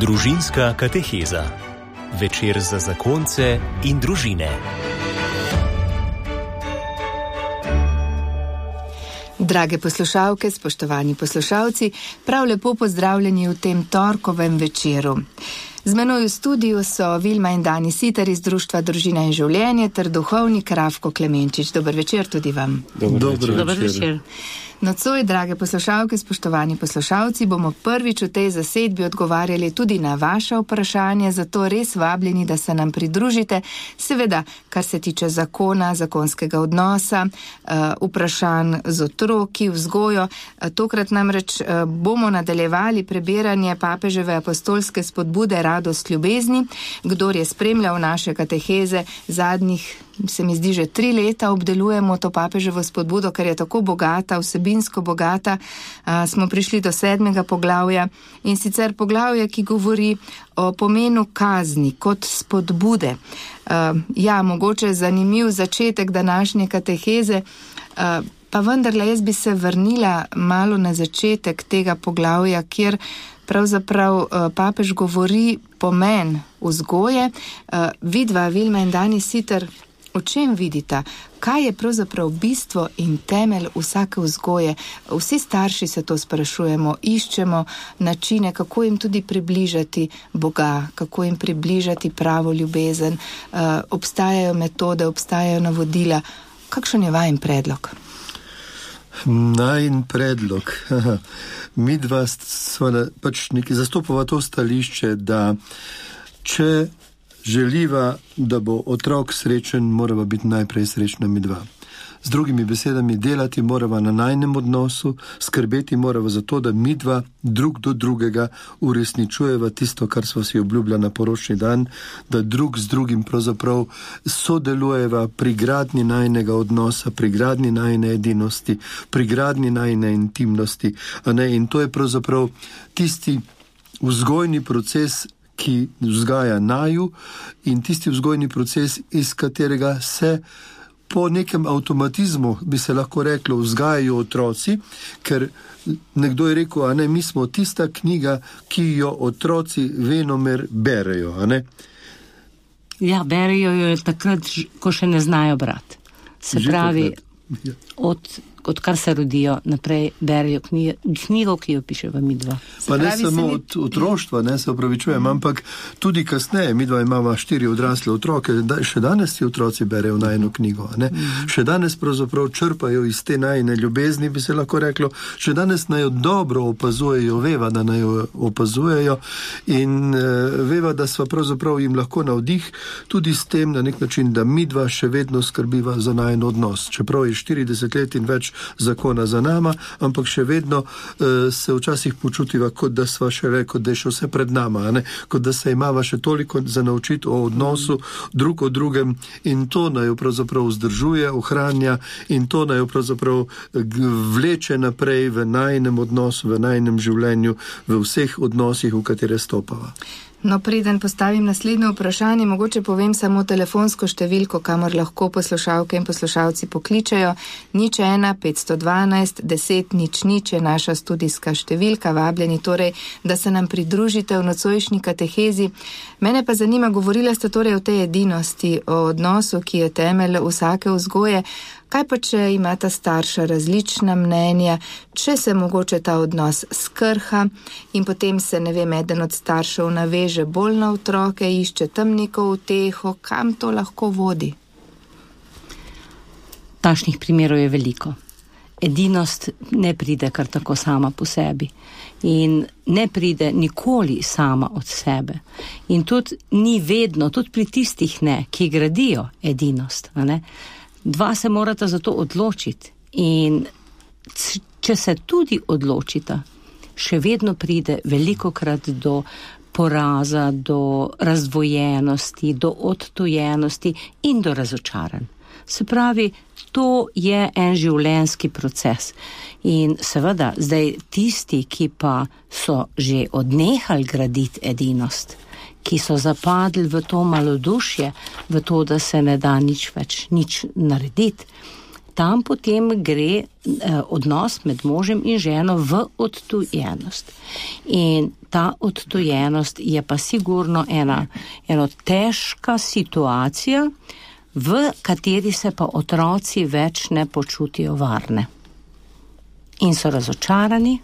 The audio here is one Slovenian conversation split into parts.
Družinska kateheza. Večer za zakonce in družine. Drage poslušalke, spoštovani poslušalci, prav lepo pozdravljeni v tem torkovem večeru. Z menoj v studiu so Vilma in Dani Sitar iz Društva Družina in življenje ter duhovnik Ravko Klemenčič. Dober večer tudi vam. Dobar večer. Dobar večer. Nocoj, drage poslušalke, spoštovani poslušalci, bomo prvič v tej zasedbi odgovarjali tudi na vaše vprašanje, zato res vabljeni, da se nam pridružite. Seveda, kar se tiče zakona, zakonskega odnosa, eh, vprašanj z otroki, vzgojo. Eh, Tokrat namreč eh, bomo nadaljevali prebiranje papeževe apostolske spodbude Radost ljubezni. Kdor je spremljal naše kateheze zadnjih se mi zdi, že tri leta obdelujemo to papeževo spodbudo, ker je tako bogata, vsebinsko bogata. A, smo prišli do sedmega poglavja in sicer poglavja, ki govori o pomenu kazni kot spodbude. A, ja, mogoče zanimiv začetek današnje kateheze. A, Pa vendarle, jaz bi se vrnila malo na začetek tega poglavja, kjer pravzaprav papež govori pomen vzgoje. Vidva, Vilma in Dani Sitter, O čem vidite, kaj je pravzaprav bistvo in temelj vsake vzgoje? Vsi starši se to sprašujemo, iščemo načine, kako jim tudi približati Boga, kako jim približati pravo ljubezen. Uh, obstajajo metode, obstajajo navodila. Kakšen je vajen predlog? Najn predlog. Mi dva pač nekaj zastopava to stališče, da če želiva, da bo otrok srečen, morava biti najprej srečna mi dva. Z drugimi besedami, delati morava na najnem odnosu, skrbeti morava za to, da mi dva drug do drugega uresničujeva tisto, kar smo si obljubljali na poročni dan, da drug z drugim pravzaprav sodelujeva pri gradni najnega odnosa, pri gradni najne edinosti, pri gradni najne intimnosti. In to je pravzaprav tisti vzgojni proces, ki vzgaja naju in tisti vzgojni proces, iz katerega se po nekem avtomatizmu, bi se lahko reklo, vzgajajo otroci, ker nekdo je rekel, da mi smo tista knjiga, ki jo otroci venomer berejo. Ja, berejo jo takrat, ko še ne znajo brati. Se Že pravi, ja. od odkar se rodijo, naprej berijo knjigo, knjigo ki jo piše v Midva. Pa ne samo mi... od otroštva, ne se upravičujem, mm. ampak tudi kasneje. Midva imamo štiri odrasle otroke, da, še danes ti otroci berejo na eno knjigo. Mm. Še danes pravzaprav črpajo iz te najne ljubezni, bi se lahko reklo. Še danes naj jo dobro opazujejo, veva, da naj jo opazujejo in uh, veva, da sva pravzaprav jim lahko navdih tudi s tem na nek način, da midva še vedno skrbiva za najno odnos. Čeprav je 40 let in več zakona za nama, ampak še vedno uh, se včasih počutiva, kot da sva še le, kot da je še vse pred nama, ne? kot da se imava še toliko za naučiti o odnosu drug o drugem in to naj jo pravzaprav vzdržuje, ohranja in to naj jo pravzaprav vleče naprej v najnem odnosu, v najnem življenju, v vseh odnosih, v katere stopava. No, preden postavim naslednje vprašanje, mogoče povem samo telefonsko številko, kamor lahko poslušalke in poslušalci pokličajo. Nič ena, 512, 10, nič nič je naša studijska številka, vabljeni torej, da se nam pridružite v nocojšnji katehezi. Mene pa zanima, govorila ste torej o tej edinosti, o odnosu, ki je temelj vsake vzgoje. Kaj pa, če imata starša različna mnenja, če se mogoče ta odnos skrha in potem se, ne vem, eden od staršev naveže bolj na otroke, išče tam neko uteho, kam to lahko vodi? Tašnih primerov je veliko. Edinost ne pride kar tako sama po sebi in ne pride nikoli sama od sebe. In tudi ni vedno, tudi pri tistih ne, ki gradijo edinost dva se morata za to odločiti. In če se tudi odločita, še vedno pride veliko krat do poraza, do razdvojenosti, do odtujenosti in do razočaranj. Se pravi, to je en življenjski proces. In seveda, zdaj tisti, ki pa so že odnehali graditi edinost, ki so zapadli v to malodušje, v to, da se ne da nič več nič narediti. tam potem gre eh, odnos med možem in ženo v odtujenost. In ta odtujenost je pa sigurno ena, ena težka situacija, v kateri se pa otroci več ne počutijo varne. In so razočarani,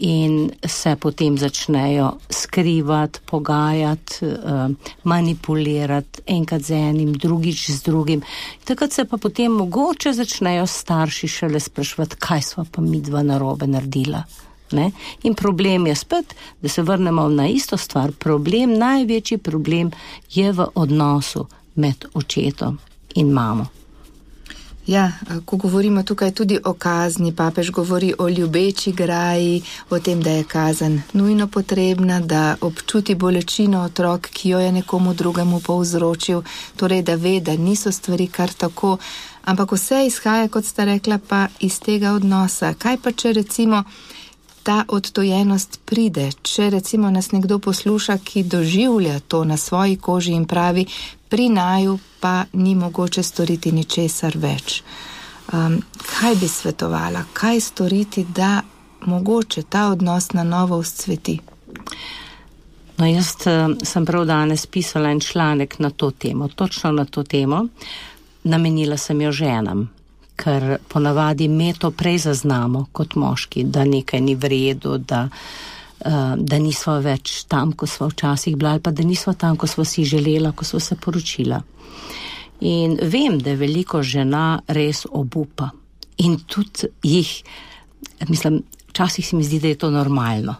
in se potem začnejo skrivati, pogajati, eh, manipulirati enkrat z enim, drugič z drugim. Takrat se pa potem mogoče začnejo starši šele sprašvati, kaj smo pa mi dva narobe naredila. Ne? In problem je spet, da se vrnemo na isto stvar. Problem, največji problem je v odnosu med očetom in mamo. Ja, ko govorimo tukaj tudi o kazni, papež govori o ljubeči graji, o tem, da je kazen nujno potrebna, da občuti bolečino otrok, ki jo je nekomu drugemu povzročil, torej da ve, da niso stvari kar tako, ampak vse izhaja, kot sta rekla, pa iz tega odnosa. Kaj pa, če recimo ta odtojenost pride, če recimo nas nekdo posluša, ki doživlja to na svoji koži in pravi, pri naju pa ni mogoče storiti ničesar več. Um, kaj bi svetovala, kaj storiti, da mogoče ta odnos na novo vzcveti? No, jaz sem prav danes pisala en članek na to temo, točno na to temo. Namenila sem jo ženam, ker ponavadi me to prej zaznamo kot moški, da nekaj ni v redu, da, uh, da nismo več tam, ko smo včasih bili, ali pa da nismo tam, ko smo si želela, ko smo se poročila. In vem, da veliko žena res obupa. In tudi jih, mislim, včasih se mi zdi, da je to normalno,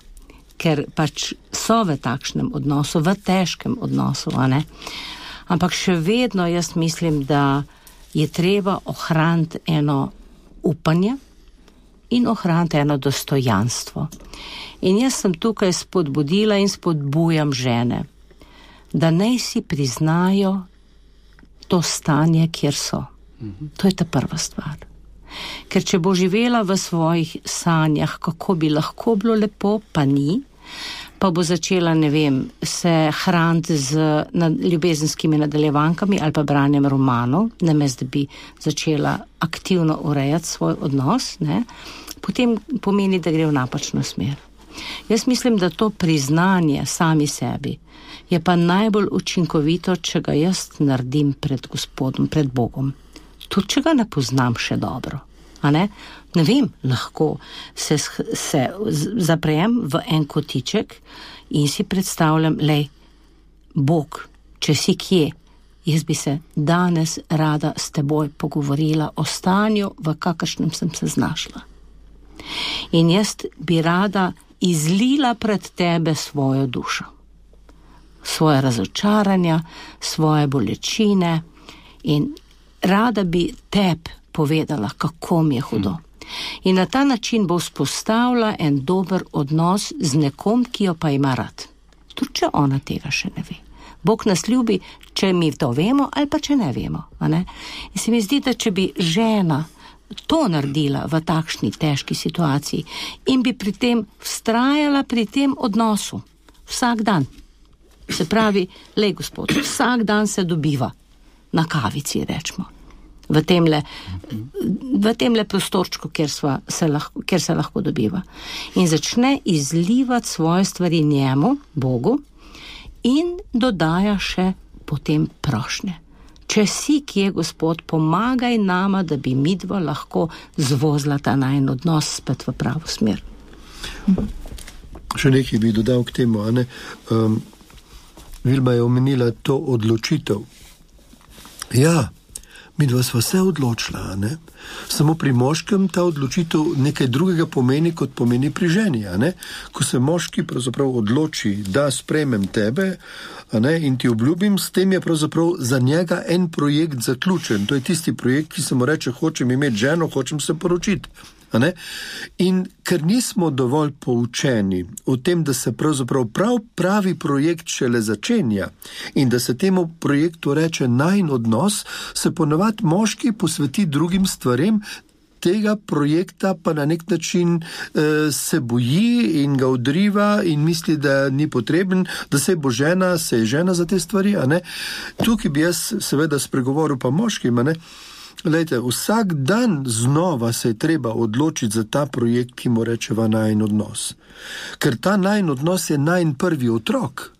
ker pač so v takšnem odnosu, v težkem odnosu, ampak še vedno jaz mislim, da je treba ohraniti eno upanje in ohraniti eno dostojanstvo. In jaz sem tukaj spodbudila in spodbujam žene, da naj si priznajo to stanje, kjer so. To je ta prva stvar. Ker če bo živela v svojih sanjah, kako bi lahko bilo lepo, pa ni, pa bo začela, ne vem, se hraniti z nad, ljubezenskimi nadaljevankami ali pa branjem romanov, namesto da bi začela aktivno urejati svoj odnos, ne, potem pomeni, da gre v napačno smer. Jaz mislim, da to priznanje sami sebi je pa najbolj učinkovito, če ga jaz naredim pred Gospodom, pred Bogom. Tudi, če ga ne poznam še dobro. Ne? ne vem, lahko se, se zaprem v en kotiček in si predstavljam, le, Bog, če si kje, jaz bi se danes rada s teboj pogovorila o stanju, v kakršnem sem se znašla. In jaz bi rada izlila pred tebe svojo dušo, svoje razočaranja, svoje bolečine in rada bi tebi povedala, kako mi je hudo. In na ta način bo vzpostavila en dober odnos z nekom, ki jo pa ima rad. Tudi če ona tega še ne ve. Bog nas ljubi, če mi to vemo ali pa če ne vemo. Ne? In se mi zdi, da če bi žena to naredila v takšni težki situaciji in bi pri tem vztrajala pri tem odnosu vsak dan. Se pravi, le gospod, vsak dan se dobiva na kavici, rečemo v tem le, prostorčku, kjer, se lahko, kjer se lahko dobiva. In začne izlivati svoje stvari njemu, Bogu, in dodaja še potem prošnje. Če si kje, Gospod, pomagaj nama, da bi midva lahko zvozla ta najen odnos spet v pravo smer. Še nekaj bi dodal k temu. Um, Vilma je omenila to odločitev. Ja, mi dva sva se odločila. Ne? Samo pri moškem ta odločitev nekaj drugega pomeni, kot pomeni pri ženi. Ko se moški odloči, da sprejmem tebe in ti obljubim, s tem je za njega en projekt zaključen. To je tisti projekt, ki se mu reče: hočem imeti ženo, hočem se poročiti. In ker nismo dovolj poučeni o tem, da se pravzaprav prav pravi projekt šele začenja in da se temu projektu reče najn odnos, se ponovadi moški posveti drugim stvarem. Tega projekta pa na nek način e, se boji in ga odriva, in misli, da ni potreben, da se bo žena, se je žena za te stvari. Tukaj bi jaz, seveda, spregovoril pa moškim. Lejte, vsak dan znova se je treba odločiti za ta projekt, ki mu rečeva najn odnos. Ker ta najn odnos je najn prvi otrok.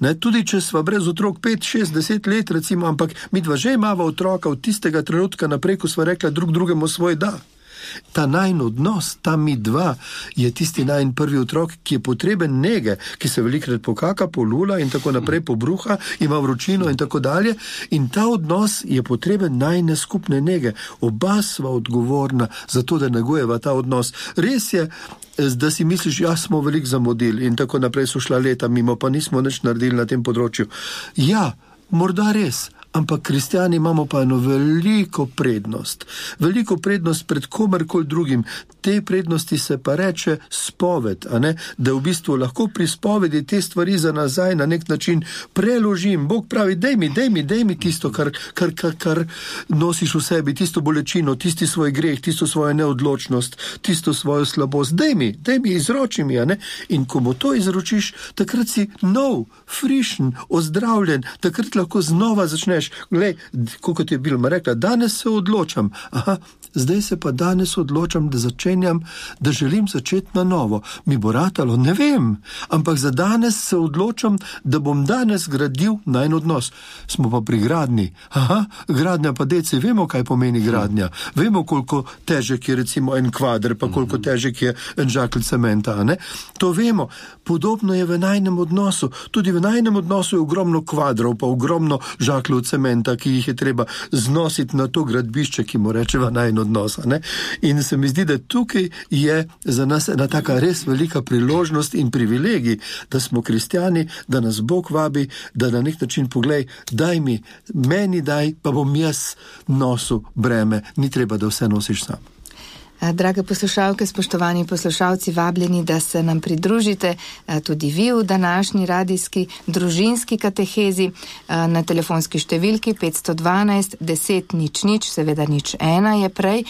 Ne, tudi če smo brez otrok 5, 6, 10 let, recimo, ampak mi dva že imamo otroka od tistega trenutka naprej, ko smo rekli drug drugemu svoj da ta najn odnos, ta mi dva, je tisti najn prvi otrok, ki je potreben nege, ki se velikrat pokaka, polula in tako naprej, pobruha, ima vročino in tako dalje. In ta odnos je potreben najne skupne nege. Oba sva odgovorna za to, da negujeva ta odnos. Res je, da si misliš, ja, smo veliko zamudili in tako naprej so šla leta mimo, pa nismo nič naredili na tem področju. Ja, morda res, Ampak kristijani imamo pa eno veliko prednost, veliko prednost pred komarkoli drugim. Te prednosti se pa reče spoved, da v bistvu lahko pri spovedi te stvari za nazaj na nek način preložim. Bog pravi, dej mi, dej mi, dej mi tisto, kar, kar, kar, kar nosiš v sebi, tisto bolečino, tisti svoj greh, tisto svojo neodločnost, tisto svojo slabost. Dej mi, dej mi, izroči mi. In ko mu to izročiš, takrat si nov, frišen, ozdravljen, takrat lahko znova začneš rečeš, kot je bilo rekla, danes se odločam. Aha, zdaj se pa danes odločam, da začenjam, da želim začeti na novo. Mi bo ratalo, ne vem, ampak za danes se odločam, da bom danes gradil naj en odnos. Smo pa pri gradni. Aha, gradnja pa deci, vemo, kaj pomeni gradnja. Vemo, koliko težek je recimo en kvadr, pa koliko težek je en žakl cementa. Ne? To vemo. Podobno je v najnem odnosu. Tudi v najnem odnosu je ogromno kvadrov, pa ogromno žaklov cementa, ki jih je treba znositi na to gradbišče, ki mu rečeva najno odnos. In se mi zdi, da tukaj je za nas ena taka res velika priložnost in privilegij, da smo kristijani, da nas Bog vabi, da na nek način poglej, daj mi, meni daj, pa bom jaz nosil breme, ni treba, da vse nosiš sam. Eh, drage poslušalke, spoštovani poslušalci, vabljeni, da se nam pridružite eh, tudi vi v današnji radijski družinski katehezi eh, na telefonski številki 512 10 nič nič, seveda nič ena je prej,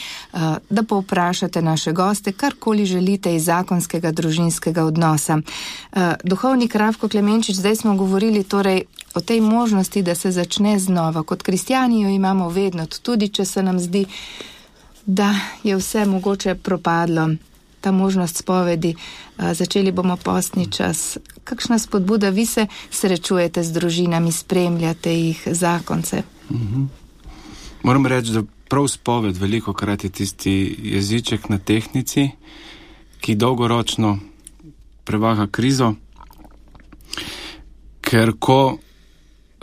da povprašate naše goste, karkoli želite iz zakonskega družinskega odnosa. Duhovnik Ravko Klemenčič, zdaj smo govorili torej o tej možnosti, da se začne znova. Kot kristijani jo imamo vedno, tudi če se nam zdi, da je vse mogoče propadlo, ta možnost spovedi, začeli bomo postni čas. Kakšna spodbuda vi se srečujete z družinami, spremljate jih zakonce? Mhm. Moram reči, da prav spoved veliko krat je tisti jeziček na tehnici, ki dolgoročno prevaga krizo, ker ko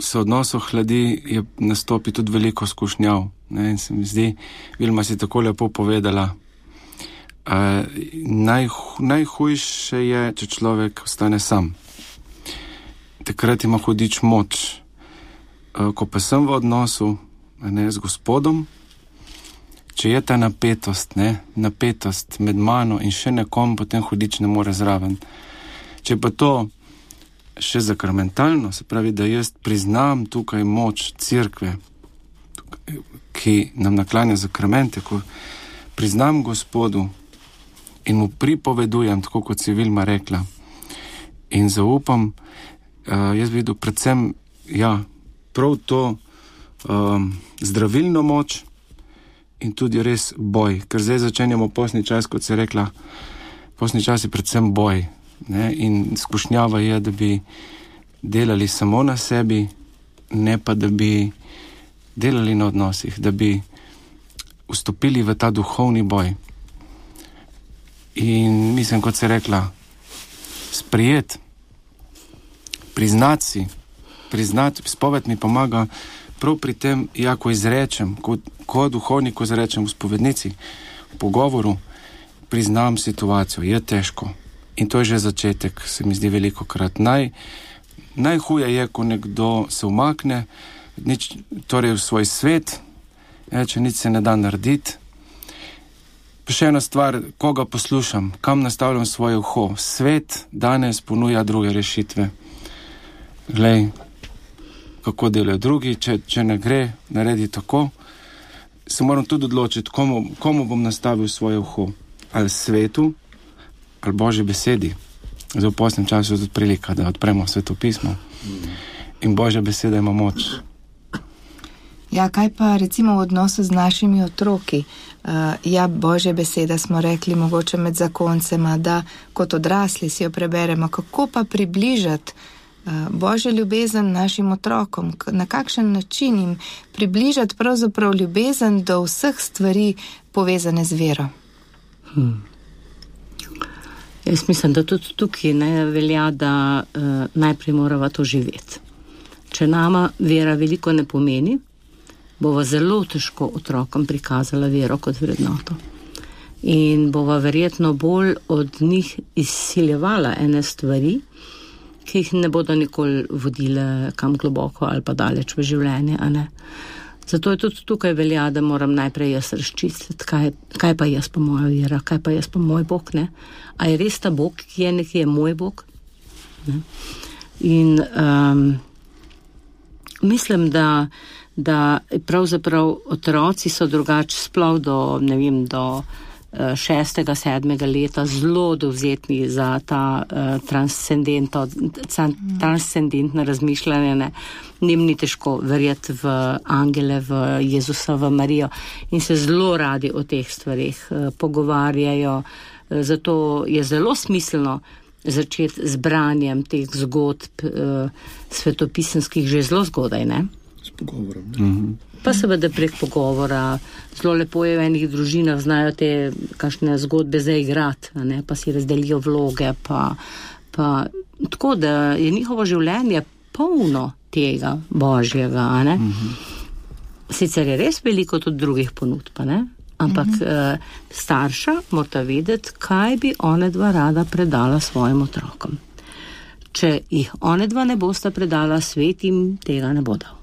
se odnos ohladi, je nastopi tudi veliko skušnjav. Ne, in se mi zdi, Vilma si tako lepo povedala. Uh, naj, najhujše je, če človek ostane sam. Takrat ima hudič moč. Uh, ko pa sem v odnosu ne, z Gospodom, če je ta napetost, ne, napetost med mano in še nekom, potem hudič ne more zraven. Če pa to še zakrmentalno, se pravi, da jaz priznam tukaj moč crkve, ki nam naklanja zakramente, ko priznam Gospodu in mu pripovedujem, tako kot si Vilma rekla, in zaupam, uh, jaz vidim predvsem ja, prav to um, zdravilno moč in tudi res boj, ker zdaj začenjamo posni čas, kot je rekla, posni čas je predvsem boj. Ne? In skušnjava je, da bi delali samo na sebi, ne pa da bi delali na odnosih, da bi vstopili v ta duhovni boj. In mislim, kot se je rekla, sprijet, priznati si, priznati, spoved mi pomaga prav pri tem, ja, ko izrečem, ko, ko duhovnik izrečem v spovednici, v pogovoru, priznam situacijo, je težko. In to je že začetek, se mi zdi veliko krat. Naj, najhuje je, ko nekdo se umakne, nič, torej v svoj svet, reče, nič se ne da narediti. Pa še ena stvar, koga poslušam, kam nastavljam svoje uho. Svet danes ponuja druge rešitve. Glej, kako delajo drugi, če, če ne gre, naredi tako. Se moram tudi odločiti, komu, komu bom nastavil svoje uho. Ali svetu, ali božji besedi. Zdaj v posnem času je tudi prilika, da odpremo svetopismo. In božja beseda ima moč. Ja, kaj pa recimo v odnosu z našimi otroki? Uh, ja, božje besede smo rekli, mogoče med zakoncema, da kot odrasli si jo preberemo, kako pa približati uh, božjo ljubezen našim otrokom, na kakšen način jim približati pravzaprav ljubezen do vseh stvari povezane z vero. Hmm. Jaz mislim, da tudi tukaj ne velja, da uh, najprej moramo to živeti. Če nama vera veliko ne pomeni, bova zelo težko otrokom prikazala vero kot vrednoto. In bova verjetno bolj od njih izsiljevala ene stvari, ki jih ne bodo nikoli vodile kam globoko ali pa daleč v življenje. Zato je tudi tukaj velja, da moram najprej jaz razčistiti, kaj, kaj pa jaz pa moja vera, kaj pa jaz pa moj bog. Ne? A je res ta bog, ki je nekje moj bog? Ne? In um, mislim, da da pravzaprav otroci so drugače splav do, ne vem, do šestega, sedmega leta zelo dovzetni za ta uh, transcendentno razmišljanje. Ne. Nim ni težko verjeti v angele, v Jezusa, v Marijo in se zelo radi o teh stvarih uh, pogovarjajo. Zato je zelo smiselno začeti z branjem teh zgodb uh, svetopisanskih že zelo zgodaj. Ne? s pogovorom. Mm -hmm. Pa seveda prek pogovora, zelo lepo je v enih družinah, znajo te kakšne zgodbe za igrati, pa si razdelijo vloge. Pa, pa, tako da je njihovo življenje polno tega božjega. Mm -hmm. Sicer je res veliko tudi drugih ponudb, ampak mm -hmm. starša morata vedeti, kaj bi one dva rada predala svojim otrokom. Če jih one dva ne bosta predala, svet jim tega ne bo dal.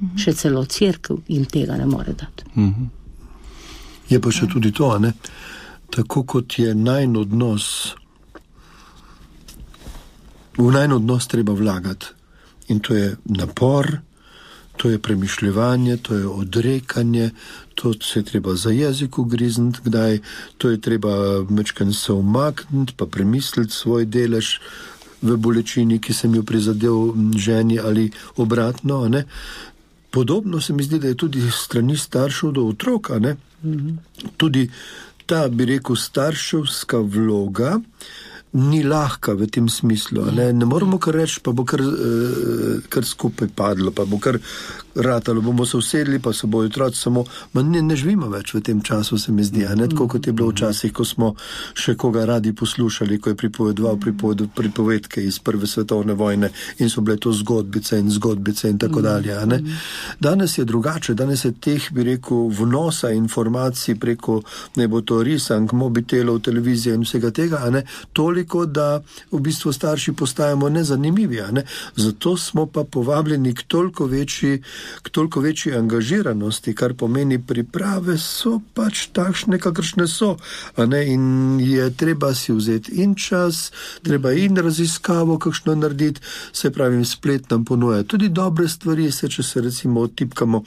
-hmm. Še celo crkv jim tega ne more dati. Mm -hmm. Je pa še tudi to, ne? tako kot je najn odnos, v najn odnos treba vlagati. In to je napor, to je premišljanje, to je odrekanje, to se je treba za jezik ugrizniti, kdaj to je treba mečken se umakniti, pa premisliti svoj delež. V bolečini, ki sem jo prizadel ženi, ali obratno. Ne? Podobno se mi zdi, da je tudi strani staršev do otroka. Mm -hmm. Tudi ta, bi rekel, starševska vloga ni lahka v tem smislu. Ne, ne moramo kar reči, pa bo kar, eh, kar skupaj padlo, pa bo kar ratalo, bomo se usedli, pa se bojo otroci samo. Ne, ne živimo več v tem času, se mi zdi, ne, tako kot je bilo včasih, ko smo še koga radi poslušali, ko je pripovedoval pripoved, pripovedke iz Prve svetovne vojne in so bile to zgodbice in zgodbice in tako dalje. Ne. Danes je drugače, danes je teh, bi rekel, vnosa informacij preko, ne bo to risank, mobitelov, televizije in vsega tega, ne, toliko, da v bistvu starši postajamo nezanimivi. Ne. Zato smo pa povabljeni k toliko večji k toliko večji angažiranosti, kar pomeni priprave, so pač takšne, kakršne so. In je treba si vzeti in čas, treba in raziskavo, kakšno narediti, se pravi, splet nam ponuja tudi dobre stvari, se če se recimo otipkamo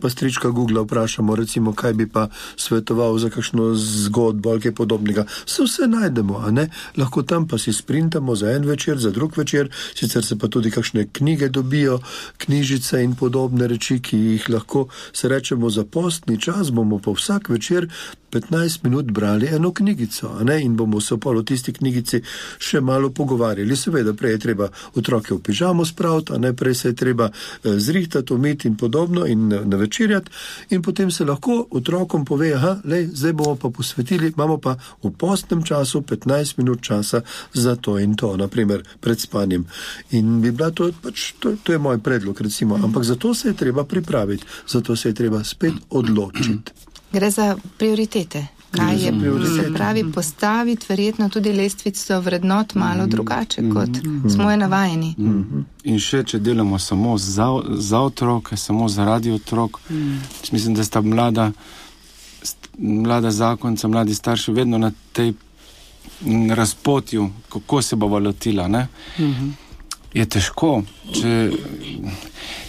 pa strička Google vprašamo, recimo, kaj bi pa svetoval za kakšno zgodbo ali kaj podobnega. Se vse najdemo, a ne? Lahko tam pa si sprintamo za en večer, za drug večer, sicer se pa tudi kakšne knjige dobijo, knjižice in podobne reči, ki jih lahko se rečemo za postni čas, bomo pa vsak večer 15 minut brali eno knjigico, in bomo se pa o tisti knjigici še malo pogovarjali. Seveda, prej je treba otroke v pižamo spraviti, a ne prej se je treba eh, zrihtati, umiti in podobno in navečerjati, in potem se lahko otrokom pove, da zdaj bomo pa posvetili, imamo pa v postnem času 15 minut časa za to in to, naprimer pred spanjem. In bi bila to, pač, to, to je moj predlog, recimo, ampak zato se je treba pripraviti, zato se je treba spet odločiti. Gre za prioritete. Kaj je prioritete? Se pravi, postaviti verjetno tudi lestvico vrednot malo mm. drugače, kot mm. smo je navajeni. Mm. In še, če delamo samo za, za otroke, samo zaradi otrok, mm. mislim, da sta mlada, mlada zakonca, mladi starši vedno na tej razpotju, kako se bo valotila. Mm -hmm. Je težko, če,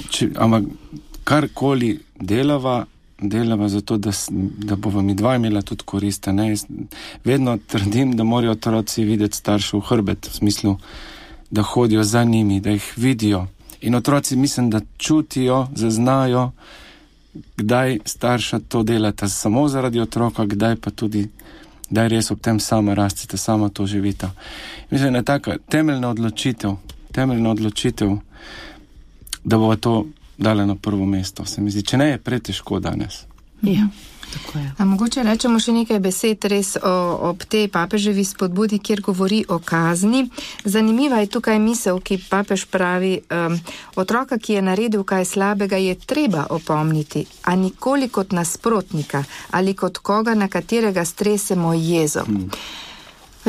če, ampak karkoli delava delava zato, da, da bomo mi dva imela tudi koriste. Ne? Vedno trdim, da morajo otroci videti starše v hrbet, v smislu, da hodijo za njimi, da jih vidijo. In otroci mislim, da čutijo, zaznajo, kdaj starša to delata samo zaradi otroka, kdaj pa tudi, da res ob tem sama rastete, sama to živita. Mislim, da je taka temeljna odločitev, temeljna odločitev, da bo to dala na prvo mesto. Se mi zdi, če ne je pretežko danes. Ja. A mogoče rečemo še nekaj besed res o, ob tej papeževi spodbudi, kjer govori o kazni. Zanimiva je tukaj misel, ki papež pravi, um, otroka, ki je naredil kaj slabega, je treba opomniti, a nikoli kot nasprotnika ali kot koga, na katerega stresemo jezo. Hmm.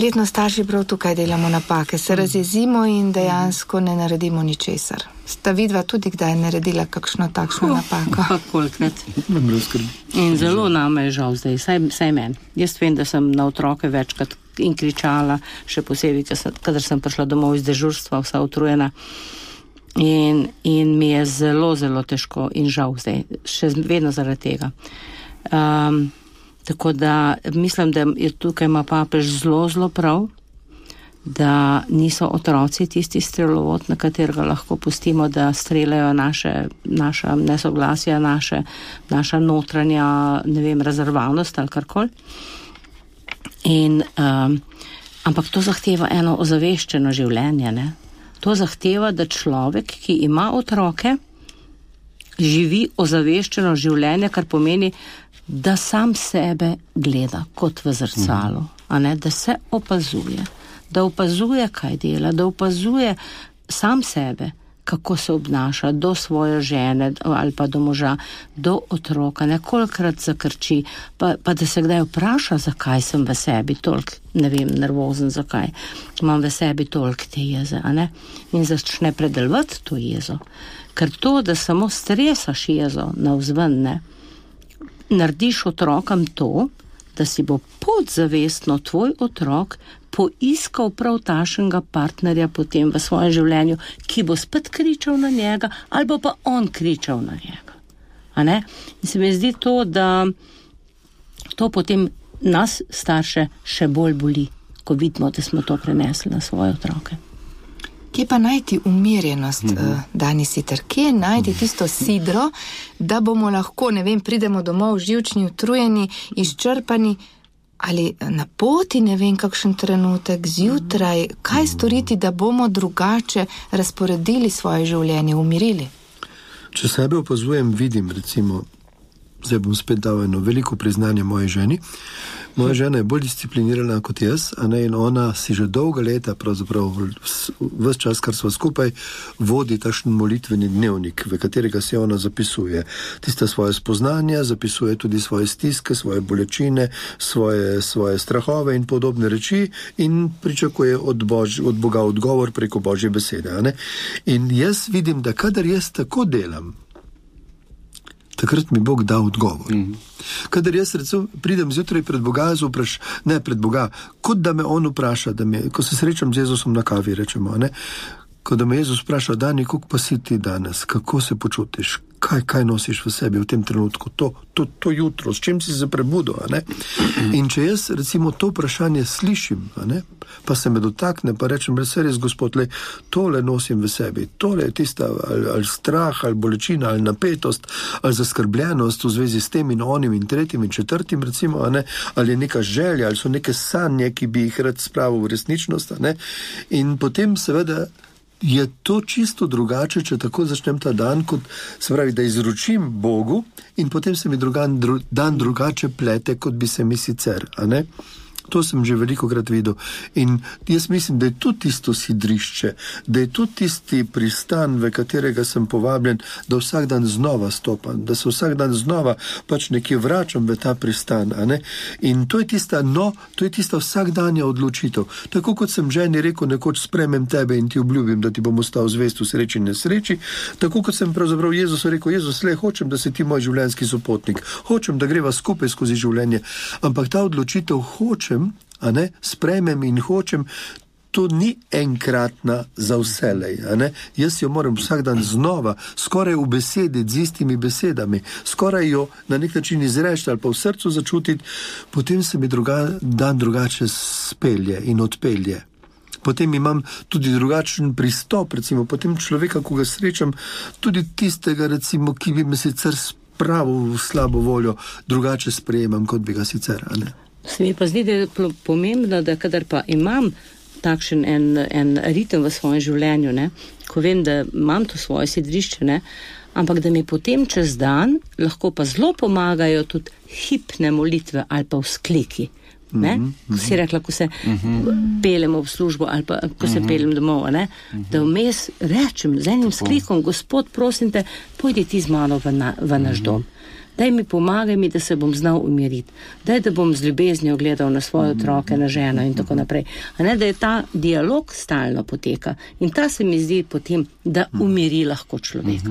Verjetno starši prav tukaj delamo napake, se razjezimo in dejansko ne naredimo ničesar. Sta vidva tudi kdaj naredila kakšno takšno uh, napako? Kolikrat. In zelo nama je žal zdaj, saj, saj meni. Jaz vem, da sem na otroke večkrat in kričala, še posebej, kadar sem prišla domov iz dežurstva, vsa utrujena. In, in mi je zelo, zelo težko in žal zdaj, še vedno zaradi tega. Um, Tako da mislim, da je tukaj ima papež zelo, zelo prav, da niso otroci tisti strelovod, na katerega lahko pustimo, da streljajo naše, naša nesoglasja, naše, naša notranja, ne vem, rezervavnost ali karkoli. In, um, ampak to zahteva eno ozaveščeno življenje. Ne? To zahteva, da človek, ki ima otroke, živi ozaveščeno življenje, kar pomeni, da sam sebe gleda kot v zrcalu, ne, da se opazuje, da opazuje, kaj dela, da opazuje sam sebe, kako se obnaša do svoje žene ali pa do moža, do otroka, nekolikrat zakrči, pa, pa da se kdaj vpraša, zakaj sem v sebi toliko, ne vem, nervozen, zakaj imam v sebi toliko te jeze, in začne predelovati to jezo. Ker to, da samo stresaš jezo na vzven, ne narediš otrokom to, da si bo podzavestno tvoj otrok poiskal prav tašnega partnerja potem v svojem življenju, ki bo spet kričal na njega, ali pa on kričal na njega. In se mi zdi to, da to potem nas, starše, še bolj boli, ko vidimo, da smo to prenesli na svoje otroke. Kje pa najti umirjenost, mm -hmm. uh, Dani Sitter? Kje najti tisto sidro, da bomo lahko, ne vem, pridemo domov živčni, utrujeni, izčrpani ali na poti, ne vem, kakšen trenutek zjutraj, kaj storiti, da bomo drugače razporedili svoje življenje, umirili? Če sebe opazujem, vidim, recimo, zdaj bom spet dal eno veliko priznanje moji ženi. Moja žena je bolj disciplinirana kot jaz, ne, in ona si že dolga leta, pravzaprav vse čas, kar smo skupaj, vodi tašen molitveni dnevnik, v katerega se ona zapisuje. Tiste svoje spoznanja, zapisuje tudi svoje stiske, svoje bolečine, svoje, svoje strahove in podobne reči, in pričakuje od, Bož, od Boga odgovor preko Božje besede. In jaz vidim, da kadar jaz tako delam, takrat mi Bog da odgovor. Mm -hmm. Kadar jaz recimo, pridem zjutraj pred Boga, vpraš, ne pred Boga, kot da me On vpraša, me, ko se srečam z Jezusom na kavi, rečemo, ne, ko da me Jezus vpraša, da ni, kako pa si ti danes, kako se počutiš, kaj, kaj nosiš v sebi v tem trenutku, to, to, to jutro, s čim si se prebudil. In če jaz recimo to vprašanje slišim, pa se me dotakne, pa rečem, res res, gospod, le, tole nosim v sebi, tole je tista ali, ali strah, ali bolečina, ali napetost, ali zaskrbljenost v zvezi s tem in onim in tretjim in četrtim, recimo, ali je neka želja, ali so neke sanje, ki bi jih rad spravil v resničnost. In potem seveda je to čisto drugače, če tako začnem ta dan, kot se pravi, da izročim Bogu in potem se mi drugan, dru, dan drugače plete, kot bi se mi sicer. To sem že veliko krat videl. In jaz mislim, da je to tisto sidrišče, da je to tisti pristan, v katerega sem povabljen, da vsak dan znova stopam, da se vsak dan znova pač nekje vračam v ta pristan. In to je tista, no, to je tista vsakdanja odločitev. Tako kot sem ženi rekel, nekoč spremem tebe in ti obljubim, da ti bom ostal zvest v sreči in nesreči, tako kot sem pravzaprav Jezusu rekel, Jezus, le hočem, da si ti moj življenjski sopotnik, hočem, da greva skupaj skozi življenje, ampak ta odločitev hočem, ne, sprejmem in hočem, to ni enkratna za vselej. Jaz jo moram vsak dan znova, skoraj v besedi, z istimi besedami, skoraj jo na nek način izreči ali pa v srcu začutiti, potem se mi druga, dan drugače spelje in odpelje. Potem imam tudi drugačen pristop, recimo, potem človeka, ko ga srečam, tudi tistega, recimo, ki bi me sicer spel pravo slabo voljo drugače sprejemam, kot bi ga sicer. Se mi pa zdi, da je pomembno, da kadar pa imam takšen en, en ritem v svojem življenju, ne, ko vem, da imam to svoje sidrišče, ne, ampak da mi potem čez dan lahko pa zelo pomagajo tudi hipne molitve ali pa vzkliki. Ne? Ko si rekla, ko se pelemo v službo ali pa ko se pelem domov, ne? da vmes rečem z enim sklikom, gospod, prosim te, pojdi ti z mano v, na, v naš dom. Daj mi pomagaj mi, da se bom znal umiriti. Daj, da bom z ljubeznijo gledal na svoje otroke, na ženo in tako naprej. A ne, da je ta dialog stalno poteka in ta se mi zdi potem, da umiri lahko človeka.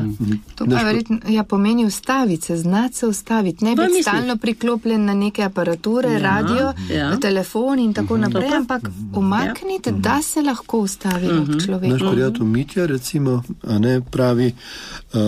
To pa verjetno ja, pomeni ustaviti se, znati se ustaviti, ne biti stalno priklopljen na neke aparature, ja, radio, ja. telefon in tako naprej, ampak umakniti, ja. da se lahko ustavi človek. Naš prijatelj Mitja, recimo, a ne pravi, uh,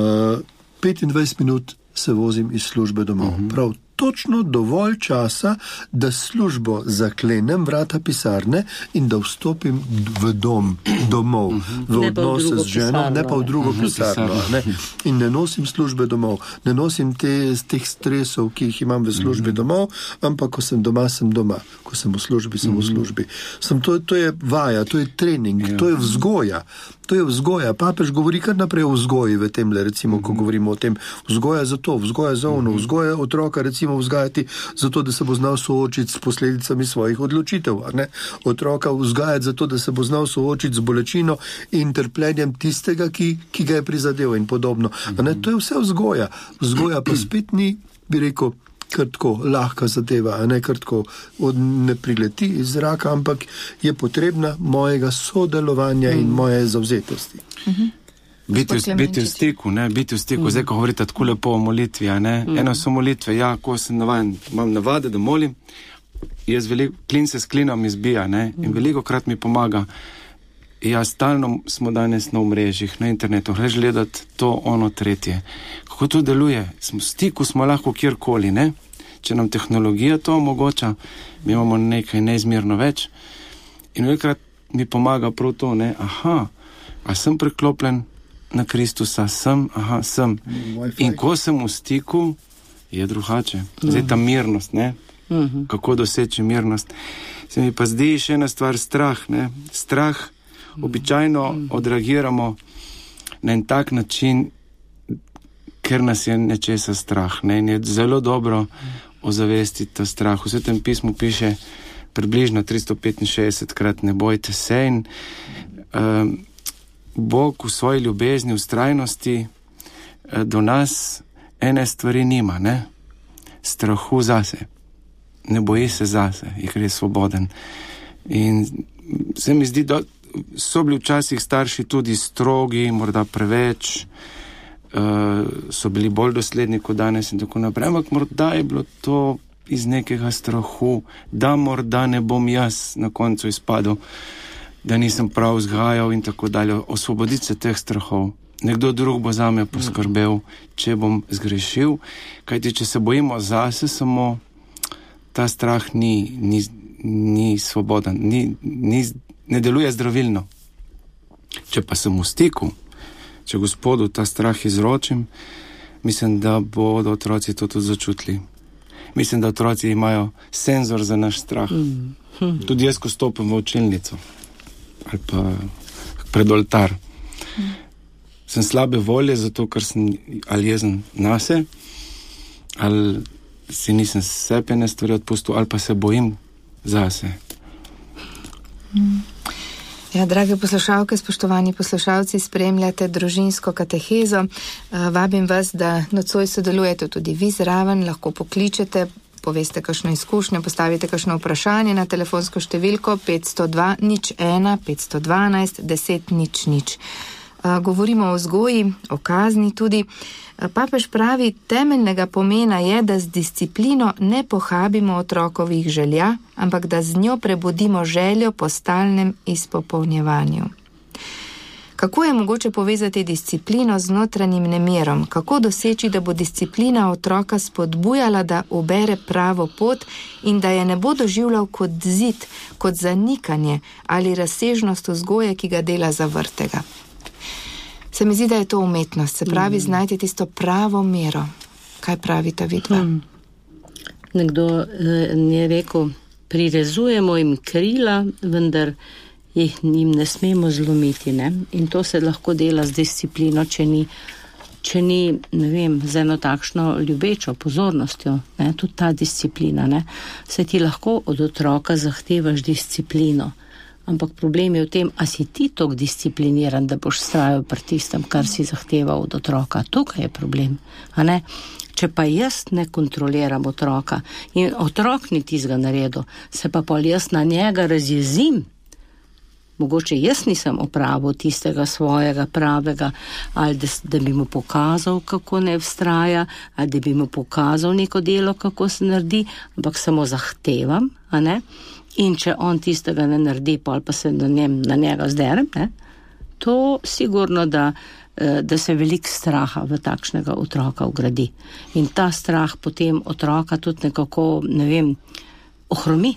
25 minut se vozim iz službe domov. Uh -huh. Prav točno dovolj časa, da službo zaklenem, vrata pisarne in da vstopim v dom, domov, uh -huh. v v odnose drugo z ženo, pisarno, ne pa v drugo pisarno. a Ne? In ne nosim službe domov, ne nosim te, teh stresov, ki jih imam v službi domov, ampak ko sem doma, sem doma, ko sem v službi, sem v službi. Sem to, to je vaja, to je trening, to je vzgoja. To je vzgoja. Papež govori kar naprej o vzgoji v tem, recimo, ko govorimo o tem. Vzgoja za to, vzgoja za ono, vzgoja otroka, recimo, vzgajati zato, da se bo znal soočiti s posledicami svojih odločitev. Otroka vzgajati zato, da se bo znal soočiti z bolečino in trpljenjem tistega, ki, ki ga je prizadel in podobno. Ne, to je vse vzgoja. Vzgoja pa spet ni, bi rekel. Kar tako lahka zadeva, a ne kar tako od- ne prileti iz zraka, ampak je potrebna mojega sodelovanja in moje zavzetosti. Biti, v- biti v stiku, ne, biti v stiku, mm. zdaj ko govorite tako lepo o molitvi. a Ne, mm. Eno so molitve, ja, ko sem navaden, imam navade, da molim, jaz veliko, klin se s klinom izbija ne, in veliko krat mi pomaga. Ja, stalno smo danes na omrežjih, na internetu, greš gledati to, ono, tretje. Kako to deluje? Smo v stiku, smo lahko kjerkoli, ne? Če nam tehnologija to omogoča, mi imamo nekaj neizmerno več. In velikrat mi pomaga prav to, ne? Aha, a sem priklopljen na Kristusa, sem, aha, sem. Wi-Fi. In ko sem v stiku, je drugače. Zdaj ta mirnost, ne? Kako doseči mirnost. Se mi pa zdi še ena stvar, strah. Ne? Strah običajno odreagiramo na en tak način, ker nas je nečesa strah. Ne? In je zelo dobro ozavestiti ta strah. V svetem pismu piše približno 365 krat ne bojte se in um, Bog v svoji ljubezni, ustrajnosti eh, do nas ene stvari nima, ne? strahu zase. Ne boji se zase, ker je svoboden. In se mi zdi, da so bili včasih starši tudi strogi, morda preveč, uh, so bili bolj dosledni kot danes in tako naprej. Ampak morda je bilo to iz nekega strahu, da morda ne bom jaz na koncu izpadel, da nisem prav vzgajal in tako dalje. Osvoboditi se teh strahov. Nekdo drug bo za me poskrbel, če bom zgrešil. Kajti, če se bojimo zase, samo ta strah ni, ni, ni svoboden, ni, ni, ne deluje zdravilno. Če pa sem v stiku, če gospodu ta strah izročim, mislim, da bodo otroci to tudi začutili. Mislim, da otroci imajo senzor za naš strah. Tudi jaz, ko stopim v učilnico ali pa pred oltar, sem slabe volje, zato ker sem ali jezen na se, ali si nisem sepene stvari odpustil, ali pa se bojim zase. Ja, drage poslušalke, spoštovani poslušalci, spremljate družinsko katehezo. Eh, Vabim vas, da nocoj sodelujete tudi vi zraven, lahko pokličete, poveste kakšno izkušnjo, postavite kakšno vprašanje na telefonsko številko 502 nič 1 512 10 nič nič. Govorimo o vzgoji, o kazni tudi. Papež pravi, temeljnega pomena je, da z disciplino ne pohabimo otrokovih želja, ampak da z njo prebudimo željo po stalnem izpopolnjevanju. Kako je mogoče povezati disciplino z notranjim nemirom? Kako doseči, da bo disciplina otroka spodbujala, da ubere pravo pot in da je ne bo doživljal kot zid, kot zanikanje ali razsežnost vzgoje, ki ga dela zavrtega? Se mi zdi, da je to umetnost, se pravi, znajti tisto pravo mero. Kaj pravite vidva? Hmm. Nekdo eh, je rekel, prirezujemo jim krila, vendar jih njim ne smemo zlomiti. Ne? In to se lahko dela z disciplino, če ni, če ni ne vem, z eno takšno ljubečo pozornostjo, ne? tudi ta disciplina. Ne? Se ti lahko od otroka zahtevaš disciplino. Ampak problem je v tem, a si ti tako discipliniran, da boš strajal pri tistem, kar si zahteval od otroka. Tukaj je problem. Če pa jaz ne kontroliram otroka in otrok ni tizga naredil, se pa pol jaz na njega razjezim. Mogoče jaz nisem opravil tistega svojega pravega, ali da, da bi mu pokazal, kako ne vztraja, ali da bi mu pokazal neko delo, kako se naredi, ampak samo zahtevam, a ne? In če on tistega ne naredi, pa pa se na, njem, na njega zderem, ne? to sigurno, da, eh, da se velik straha v takšnega otroka ugradi. In ta strah potem otroka tudi nekako, ne vem, ohromi.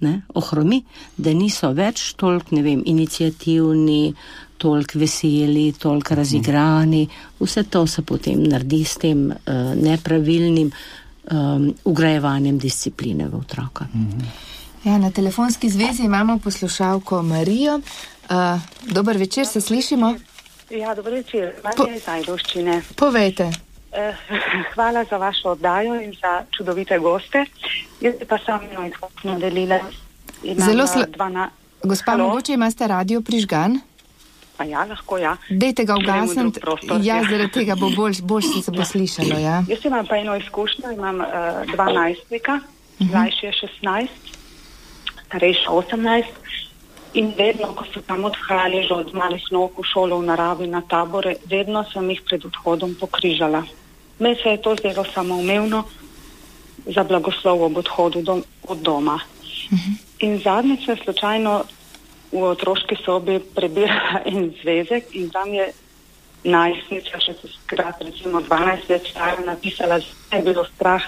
Ne, ohromi, da niso več toliko, ne vem, inicijativni, toliko veseli, toliko razigrani. Vse to se potem naredi s tem uh, nepravilnim um, ugrajevanjem discipline v otroka. Mm -hmm. Ja, na telefonski zvezi imamo poslušalko Marijo. Uh, dober večer, se slišimo? Ja, dober večer, Marija iz Ajdoščine. Povejte. Uh, hvala za vašo oddajo in za čudovite goste. Jaz pa sam eno izkušnjo delila. Zelo slabo. Dvana... Gospa, Halo? mogoče imate radio prižgan? Pa ja, lahko ja. Dejte ga ugasniti. Ja, zaradi tega bo boljš, boljš se bo slišalo. Ja. Jaz imam pa eno izkušnjo, imam uh, 12 veka, uh -huh. mlajši je 16 starejša 18. In vedno, ko so tam odhajali že od malih nog v šolo, v naravi, na tabore, vedno sem jih pred odhodom pokrižala. Me se je to zdelo samoumevno za blagoslov ob odhodu dom, od doma. Uh mhm. -huh. In zadnjič sem slučajno v otroški sobi prebirala en zvezek in tam je najstnica, še se skrat, recimo 12 let stara, napisala, da je bilo strah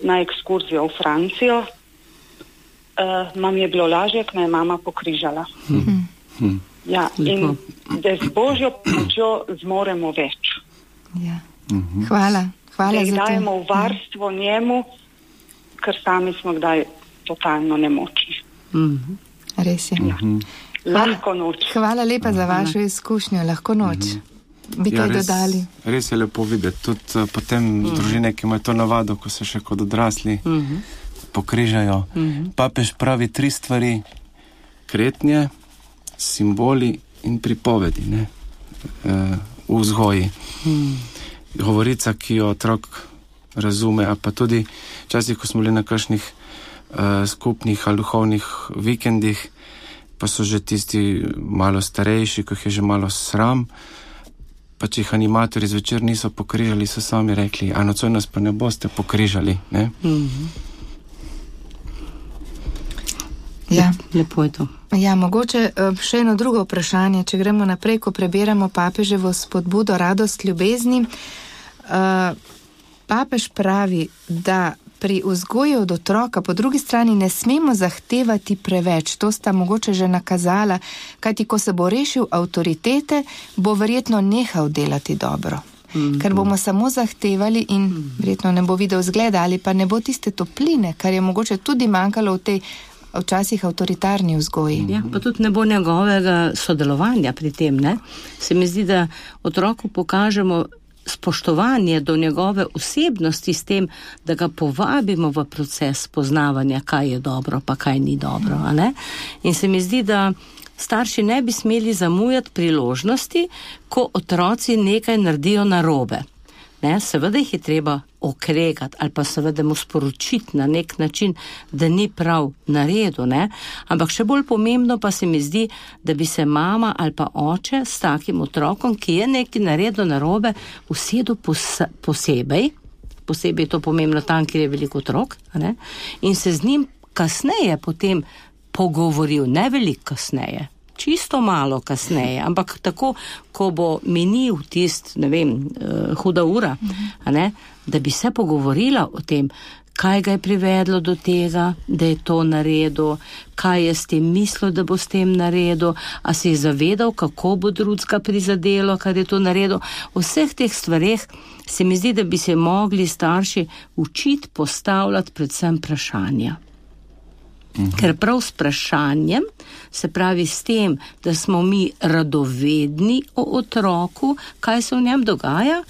na ekskurzijo v Francijo, uh, mam je bilo lažje, ker me je mama pokrižala. Hmm. Hmm. Ja, in da z božjo pomočjo zmoremo več. Ja. Mhm. Hvala. Hvala da dajemo v varstvo mhm. njemu, ker sami smo kdaj totalno nemočni. Mhm. Res je. Ja. Lahko noč. Hvala lepa za vašo izkušnjo, lahko noč. Bi ja, kaj res, dodali? Res je lepo videti. Tudi uh, potem mm. družine, ki imajo to navado, ko so še kot odrasli. Mm -hmm pokrižajo. Mm -hmm. Papež pravi tri stvari: kretnje, simboli in pripovedi ne? e, v vzgoji. Mm. Govorica, ki jo otrok razume, a pa tudi včasih, ko smo bili na kakšnih e, skupnih ali duhovnih vikendih, pa so že tisti malo starejši, ko jih je že malo sram. Pa če jih animatorji zvečer niso pokrižali, so sami rekli: A nocoj nas pa ne boste pokrižali. Ne? Mm -hmm. Ja. Lepo je to. Ja, mogoče eh, še eno drugo vprašanje, če gremo naprej, ko prebiramo papeževo spodbudo radost ljubezni. Uh, papež pravi, da pri vzgoji od otroka po drugi strani ne smemo zahtevati preveč. To sta mogoče že nakazala, kajti ko se bo rešil avtoritete, bo verjetno nehal delati dobro. Mm -hmm. Ker bomo samo zahtevali in -hmm. verjetno ne bo videl zgleda ali pa ne bo tiste topline, kar je mogoče tudi manjkalo v tej včasih avtoritarni vzgoji. Ja, pa tudi ne bo njegovega sodelovanja pri tem. Ne? Se mi zdi, da otroku pokažemo spoštovanje do njegove osebnosti s tem, da ga povabimo v proces poznavanja, kaj je dobro, pa kaj ni dobro. In se mi zdi, da. Starši ne bi smeli zamujati priložnosti, ko otroci nekaj naredijo narobe. Ne, seveda jih je treba okregati ali pa seveda mu sporočiti na nek način, da ni prav naredu, ne? ampak še bolj pomembno pa se mi zdi, da bi se mama ali pa oče s takim otrokom, ki je nekaj naredil narobe, usedel pos posebej, posebej je to pomembno tam, kjer je veliko otrok, ne? in se z njim kasneje potem pogovoril, ne veliko kasneje čisto malo kasneje, ampak tako, ko bo minil tist, ne vem, uh, huda ura, ne, da bi se pogovorila o tem, kaj ga je privedlo do tega, da je to naredil, kaj je s tem mislil, da bo s tem naredil, a se je zavedal, kako bo drugega prizadelo, kar je to naredil. O vseh teh stvareh se mi zdi, da bi se mogli starši učiti postavljati predvsem vprašanja. Ker prav s vprašanjem, se pravi s tem, da smo mi radovedni o otroku, kaj se v njem dogaja,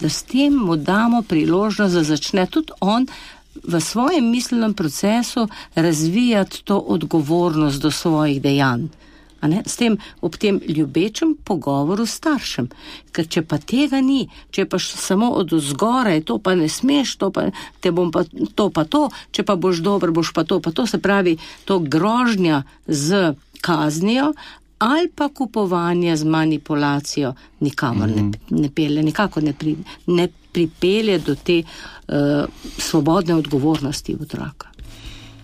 da s tem mu damo priložnost, da začne tudi on v svojem miselnem procesu razvijati to odgovornost do svojih dejanj. S tem ob tem ljubečem pogovoru s staršem. Ker če pa tega ni, če pa samo od zgoraj, to pa ne smeš, to pa te bom pa to pa to, če pa boš dober, boš pa to pa to, se pravi to grožnja z kaznijo ali pa kupovanje z manipulacijo, nikamor mm -hmm. ne, ne pelje, nikako ne, pri, ne pripelje do te uh, svobodne odgovornosti otroka.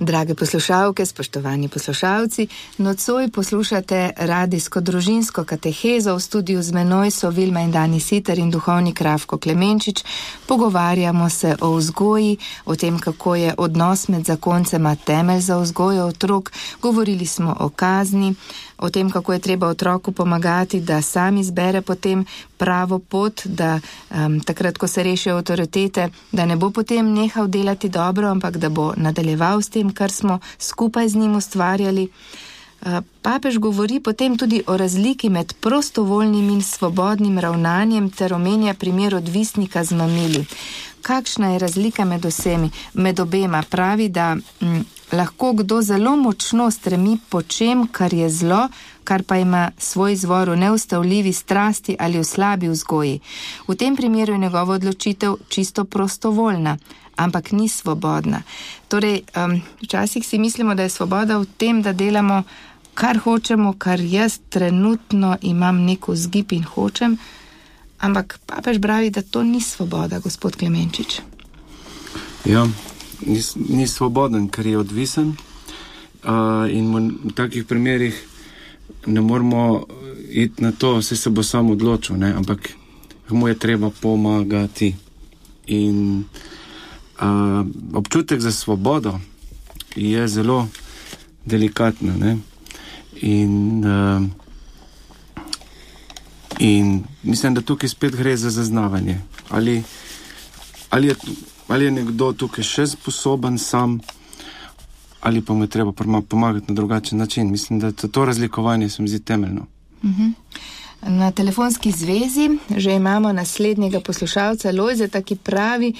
Drage poslušalke, spoštovani poslušalci, nocoj poslušate radijsko družinsko katehezo v studiu z menoj so Vilma in Dani Siter in duhovni Kravko Klemenčič. Pogovarjamo se o vzgoji, o tem, kako je odnos med zakoncema temelj za vzgojo otrok, govorili smo o kazni, o tem, kako je treba otroku pomagati, da sam izbere potem pravo pot, da um, takrat, ko se rešijo avtoritete, da ne bo potem nehal delati dobro, ampak da bo nadaljeval s tem, kar smo skupaj z njim ustvarjali. Uh, papež govori potem tudi o razliki med prostovoljnim in svobodnim ravnanjem ter omenja primer odvisnika z mamili. Kakšna je razlika med vsemi, med obema? Pravi, da m, lahko kdo zelo močno stremi po čem, kar je zlo, kar pa ima svoj izvor v neustavljivi strasti ali v slabi vzgoji. V tem primeru je njegova odločitev čisto prostovoljna, ampak ni svobodna. Torej, um, včasih si mislimo, da je svoboda v tem, da delamo, kar hočemo, kar jaz trenutno imam neko zgib in hočem. Ampak papež pravi, da to ni svoboda, gospod Klemenčič. Ja, ni, ni svoboden, ker je odvisen. Uh, in v takih primerih ne moramo iti na to, vse se bo sam odločil, ne? ampak mu je treba pomagati. In uh, občutek za svobodo je zelo delikatno. Ne? In, uh, in mislim, da tukaj spet gre za zaznavanje. Ali, ali je ali je nekdo tukaj še sposoben sam, ali pa mu je treba pomagati na drugačen način. Mislim, da to, to razlikovanje se mi zdi temeljno. Mhm. Na telefonski zvezi že imamo naslednjega poslušalca Lojzeta, ki pravi,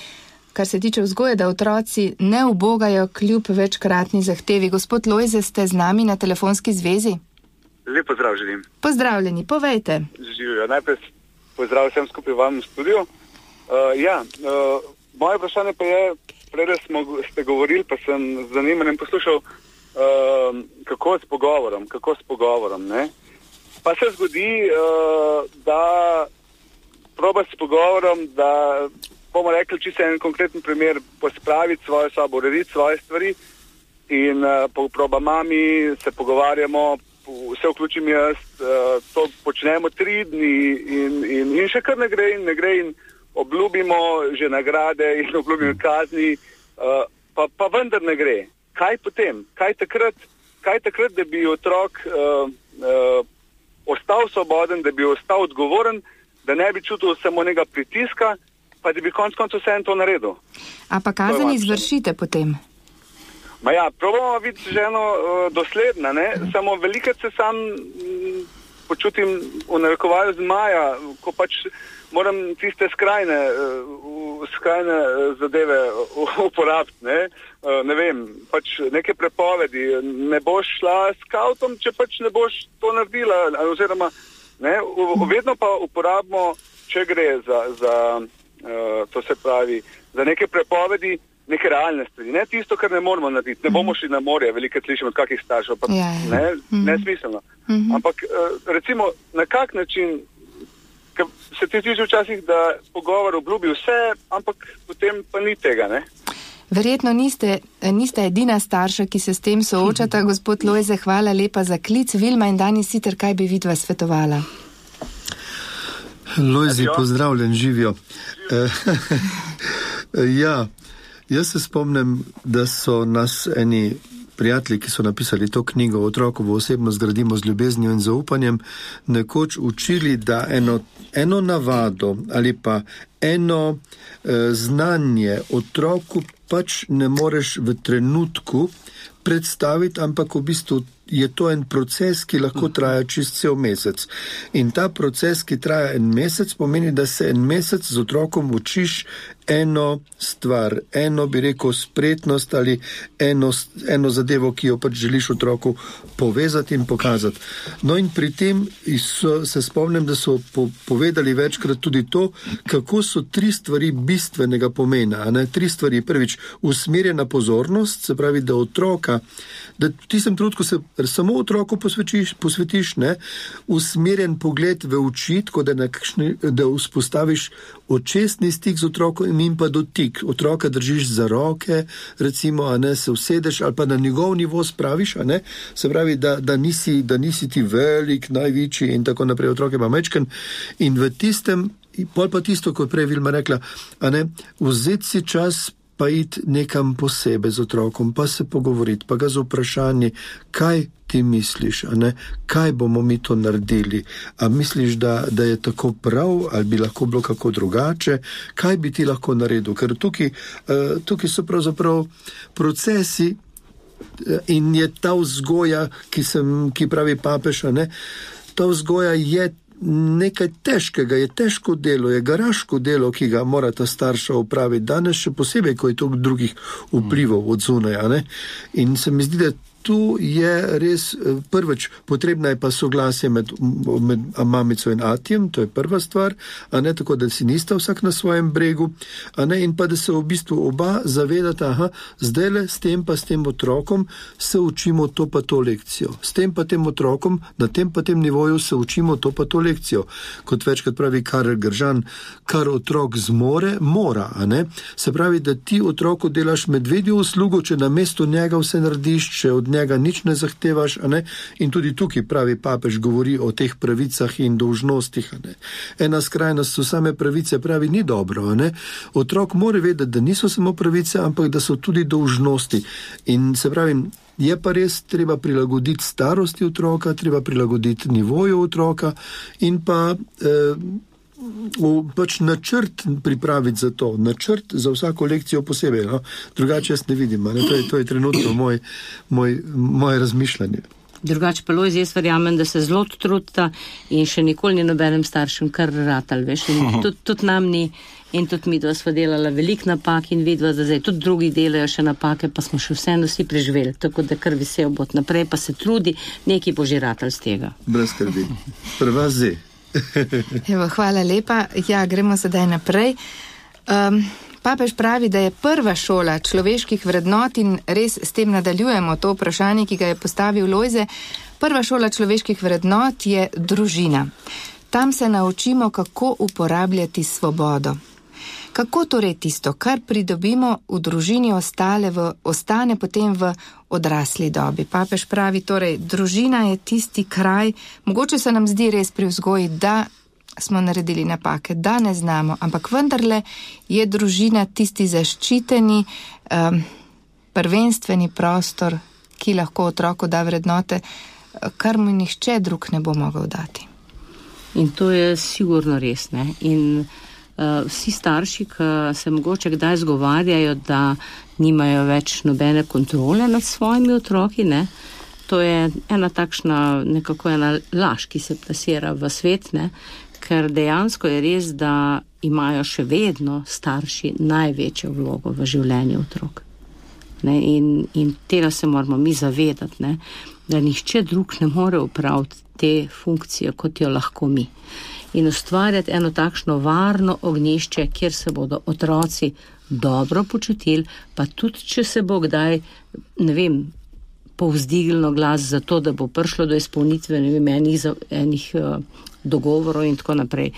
kar se tiče vzgoje, da otroci ne ubogajo kljub večkratni zahtevi. Gospod Lojze, ste z nami na telefonski zvezi? Lepo zdrav želim. Pozdravljeni, povejte. Živijo. Najprej pozdrav vsem skupaj vam v studiu. Uh, ja, uh, Moje vprašanje pa je, prej smo ste govorili, pa sem z zanimanjem poslušal, uh, kako s pogovorom, kako s pogovorom. Ne? Pa se zgodi, uh, da proba s pogovorom, da bomo rekli, se en konkreten primer pospraviti svojo sobo, urediti svoje stvari in uh, po proba mami se pogovarjamo, vse vključim jaz, uh, to počnemo tri dni in, in, in še kar ne gre in ne gre. In, obljubimo že nagrade in obljubimo kazni, uh, pa, pa vendar ne gre. Kaj potem? Kaj takrat, kaj takrat da bi otrok uh, uh, ostal svoboden, da bi ostal odgovoren, da ne bi čutil samo njega pritiska, pa da bi konec koncev vse to naredil. A pa kazen izvršite potem? Ma ja, probamo biti ženo uh, dosledna, ne? samo velikrat se sam m, počutim v narekovaju zmaja, ko pač moram tiste skrajne, uh, skrajne eh, zadeve uporabiti. Ne? Ne vem, pač neke prepovedi. Ne boš šla s kautom, če pač ne boš to naredila. Oziroma, ne, vedno pa uporabimo, če gre za, za to se pravi, za neke prepovedi. Neke realne stvari, ne tisto, kar ne moramo narediti. Ne bomo šli na morje, veliko slišimo od kakih staršev, pa ja, ja. ne, mhm. nesmiselno. Mhm. Ampak recimo, na kak način se ti zdi včasih, da pogovor obljubi vse, ampak potem pa ni tega. Ne? Verjetno niste, niste edina starša, ki se s tem soočata. Gospod Lojze, hvala lepa za klic. Vilma in Dani Siter, kaj bi vidva svetovala? Lojzi, pozdravljen, živijo. ja, Jaz se spomnim, da so nas eni prijatelji, ki so napisali to knjigo Otrokovo osebnost gradimo z ljubeznijo in zaupanjem, nekoč učili, da eno, eno navado ali pa eno eh, znanje otroku pač ne moreš v trenutku predstaviti, ampak v bistvu je to en proces, ki lahko traja čist cel mesec. In ta proces, ki traja en mesec, pomeni, da se en mesec z otrokom učiš eno stvar, eno bi rekel spretnost ali eno, eno zadevo, ki jo pač želiš otroku povezati in pokazati. No in pri tem so, se spomnim, da so po, povedali večkrat tudi to, kako so tri stvari bistvenega pomena. Ne? Tri stvari. Prvič, usmerjena pozornost, se pravi, da otroka, da v tistem trenutku se samo otroku posvetiš, posvetiš ne? usmerjen pogled v oči, da, da vzpostaviš očesni stik z otrokom in pa dotik. Otroka držiš za roke, recimo, a ne se usedeš ali pa na njegov nivo spraviš, a ne se pravi, da, da, nisi, da nisi ti velik, največji in tako naprej, otroke pa mečken. In v tistem, pol pa tisto, kot je prej Vilma rekla, a ne vzeti si čas pa iti nekam posebej z otrokom, pa se pogovoriti, pa ga z vprašanjem, kaj ti misliš, kaj bomo mi to naredili. A misliš, da, da je tako prav, ali bi lahko bilo kako drugače, kaj bi ti lahko naredil? Ker tukaj, uh, tukaj so pravzaprav procesi. Eh, in je ta vzgoja, ki, sem, ki pravi papež, ta vzgoja je nekaj težkega, je težko delo, je garaško delo, ki ga mora ta starša upraviti. Danes še posebej, ko je toliko drugih vplivov od zunaj. In se mi zdi, da tu je res eh, prvič, potrebna je pa soglasje med, med mamico in atijem, to je prva stvar, a ne tako, da si nista vsak na svojem bregu, a ne in pa da se v bistvu oba zavedata, aha, zdaj le s tem pa s tem otrokom se učimo to pa to lekcijo. S tem pa tem otrokom, na tem pa tem nivoju se učimo to pa to lekcijo. Kot večkrat pravi Karel Gržan, kar otrok zmore, mora, a ne. Se pravi, da ti otroku delaš medvedjo uslugo, če na mesto njega vse narediš, če od njega nič ne zahtevaš. Ne? In tudi tukaj pravi papež govori o teh pravicah in dolžnostih. Ena skrajnost so same pravice, pravi, ni dobro. Ne? Otrok mora vedeti, da niso samo pravice, ampak da so tudi dolžnosti. In se pravi, je pa res treba prilagoditi starosti otroka, treba prilagoditi nivoju otroka in pa. Eh, pač načrt pripraviti za to, načrt za vsako lekcijo posebej. No? Drugače jaz ne vidim, ne? To, je, to je trenutno moj, moj, moje razmišljanje. Drugače pa Lojz, jaz verjamem, da se zelo trudita in še nikoli ni nobenem staršem kar ratal, veš, in tudi, tudi nam ni. In tudi mi dva smo delala veliko napak in vidva, da zdaj tudi drugi delajo še napake, pa smo še vseeno vsi preživeli. Tako da kar vesel bo naprej, pa se trudi, neki bo že ratal z tega. Brez skrbi. Prva zdaj. Evo, hvala lepa. Ja, gremo sedaj naprej. Um, papež pravi, da je prva šola človeških vrednot in res s tem nadaljujemo to vprašanje, ki ga je postavil Lojze. Prva šola človeških vrednot je družina. Tam se naučimo, kako uporabljati svobodo. Kako torej tisto, kar pridobimo v družini, v, ostane potem v odrasli dobi? Papež pravi, torej, družina je tisti kraj, mogoče se nam zdi res pri vzgoji, da smo naredili napake, da ne znamo, ampak vendarle je družina tisti zaščiteni, um, prvenstveni prostor, ki lahko otroku da vrednote, kar mu nihče drug ne bo mogel dati. In to je sigurno res. Ne? In uh, vsi starši, ki se mogoče kdaj zgovarjajo, da nimajo več nobene kontrole nad svojimi otroki, ne? to je ena takšna nekako ena laž, ki se plasira v svet, ne? ker dejansko je res, da imajo še vedno starši največjo vlogo v življenju otrok. Ne? In, in tega se moramo mi zavedati, ne? da nihče drug ne more upraviti te funkcije, kot jo lahko mi in ustvarjati eno takšno varno ognjišče, kjer se bodo otroci dobro počutili, pa tudi, če se bo kdaj, ne vem, povzdignilo glas za to, da bo prišlo do izpolnitve vem, enih, enih uh, dogovorov in tako naprej,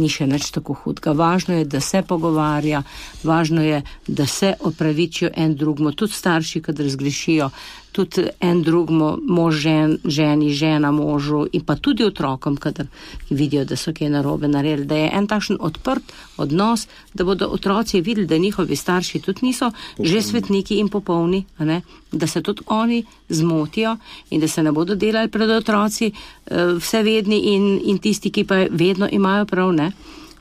ni še nič tako hudega. Važno je, da se pogovarja, važno je, da se opravičijo en drugmo, tudi starši, kad razgrešijo, tudi en drugmu, mož žen, ženi, žena možu in pa tudi otrokom, kadar vidijo, da so kaj narobe naredili, da je en takšen odprt odnos, da bodo otroci videli, da njihovi starši tudi niso popolni. že svetniki in popolni, da se tudi oni zmotijo in da se ne bodo delali pred otroci eh, vse vedni in, in tisti, ki pa vedno imajo prav, ne?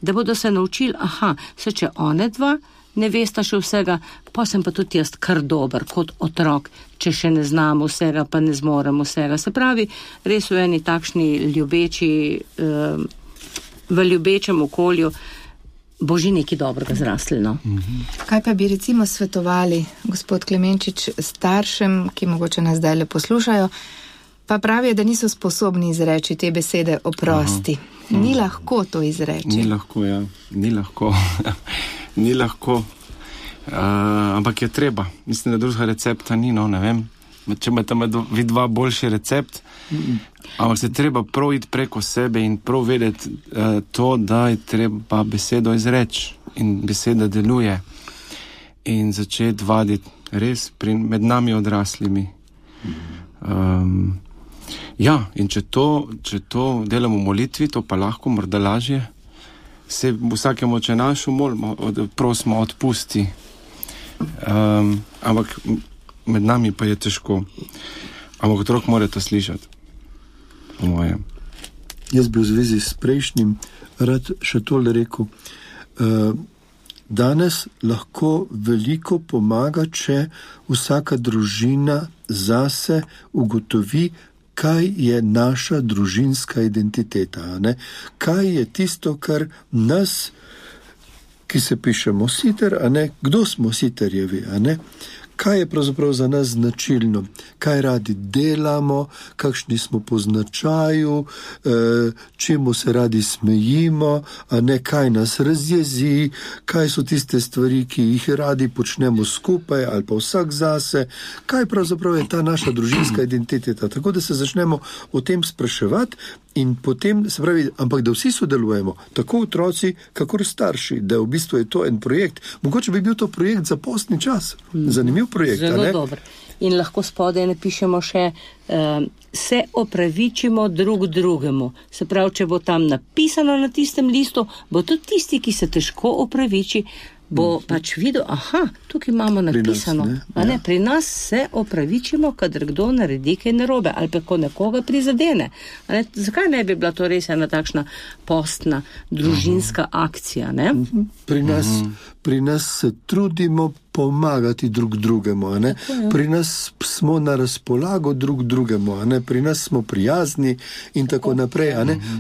da bodo se naučili, aha, se če one dva ne veste še vsega, pa sem pa tudi jaz kar dober kot otrok, če še ne znamo vsega, pa ne zmoremo vsega. Se pravi, res v eni takšni ljubeči, v ljubečem okolju. Boži neki dobrega zrasli. No? Kaj pa bi recimo svetovali, gospod Klemenčič, staršem, ki mogoče nas zdaj le poslušajo, pa pravijo, da niso sposobni izreči te besede oprosti. Aha. Ni lahko to izreči. Ni lahko, ja, ni lahko. ni lahko, uh, ampak je treba. Mislim, da drugega recepta ni, no ne vem. Če imate vi dva boljši recept, ampak se treba prav iti preko sebe in prav vedeti uh, to, da je treba besedo izreči in beseda deluje in začeti vaditi res pri, med nami odraslimi. Um, ja, in če to, če to delamo v molitvi, to pa lahko, morda lažje se vsakemu, če našo molimo, od, prosimo, odpusti. Um, ampak med nami pa je težko. Ampak otrok mora to slišati, po mojem. Jaz bi v zvezi s prejšnjim rad še tole rekel. Uh, danes lahko veliko pomaga, če vsaka družina zase ugotovi, kaj je naša družinska identiteta, kaj je tisto, kar nas, ki se pišemo siter, a ne? Kdo smo siterjevi, a ne kaj je pravzaprav za nas značilno, kaj radi delamo, kakšni smo po značaju, eh, čemu se radi smejimo, a ne kaj nas razjezi, kaj so tiste stvari, ki jih radi počnemo skupaj ali pa vsak zase, kaj pravzaprav je ta naša družinska identiteta. Tako da se začnemo o tem spraševati. In potem, se pravi, ampak da vsi sodelujemo, tako otroci, kakor starši, da v bistvu je to en projekt. Mogoče bi bil to projekt za postni čas. Zanimiv projekt. Zelo dober. In lahko spodaj napišemo še, uh, se opravičimo drug drugemu. Se pravi, če bo tam napisano na tistem listu, bo tudi tisti, ki se težko opraviči, bo mm. pač videl, aha, tukaj imamo napisano. Pri nas, ne? Ne, ja. pri nas se opravičimo, kadar kdo naredi kaj narobe ali pa ko nekoga prizadene. Ne? Zakaj ne bi bila to res ena takšna postna družinska Aha. akcija? Ne? Mhm. Pri nas, pri nas se trudimo pomagati drug drugemu. Pri nas smo na razpolago drug drugemu, pri nas smo prijazni in tako naprej.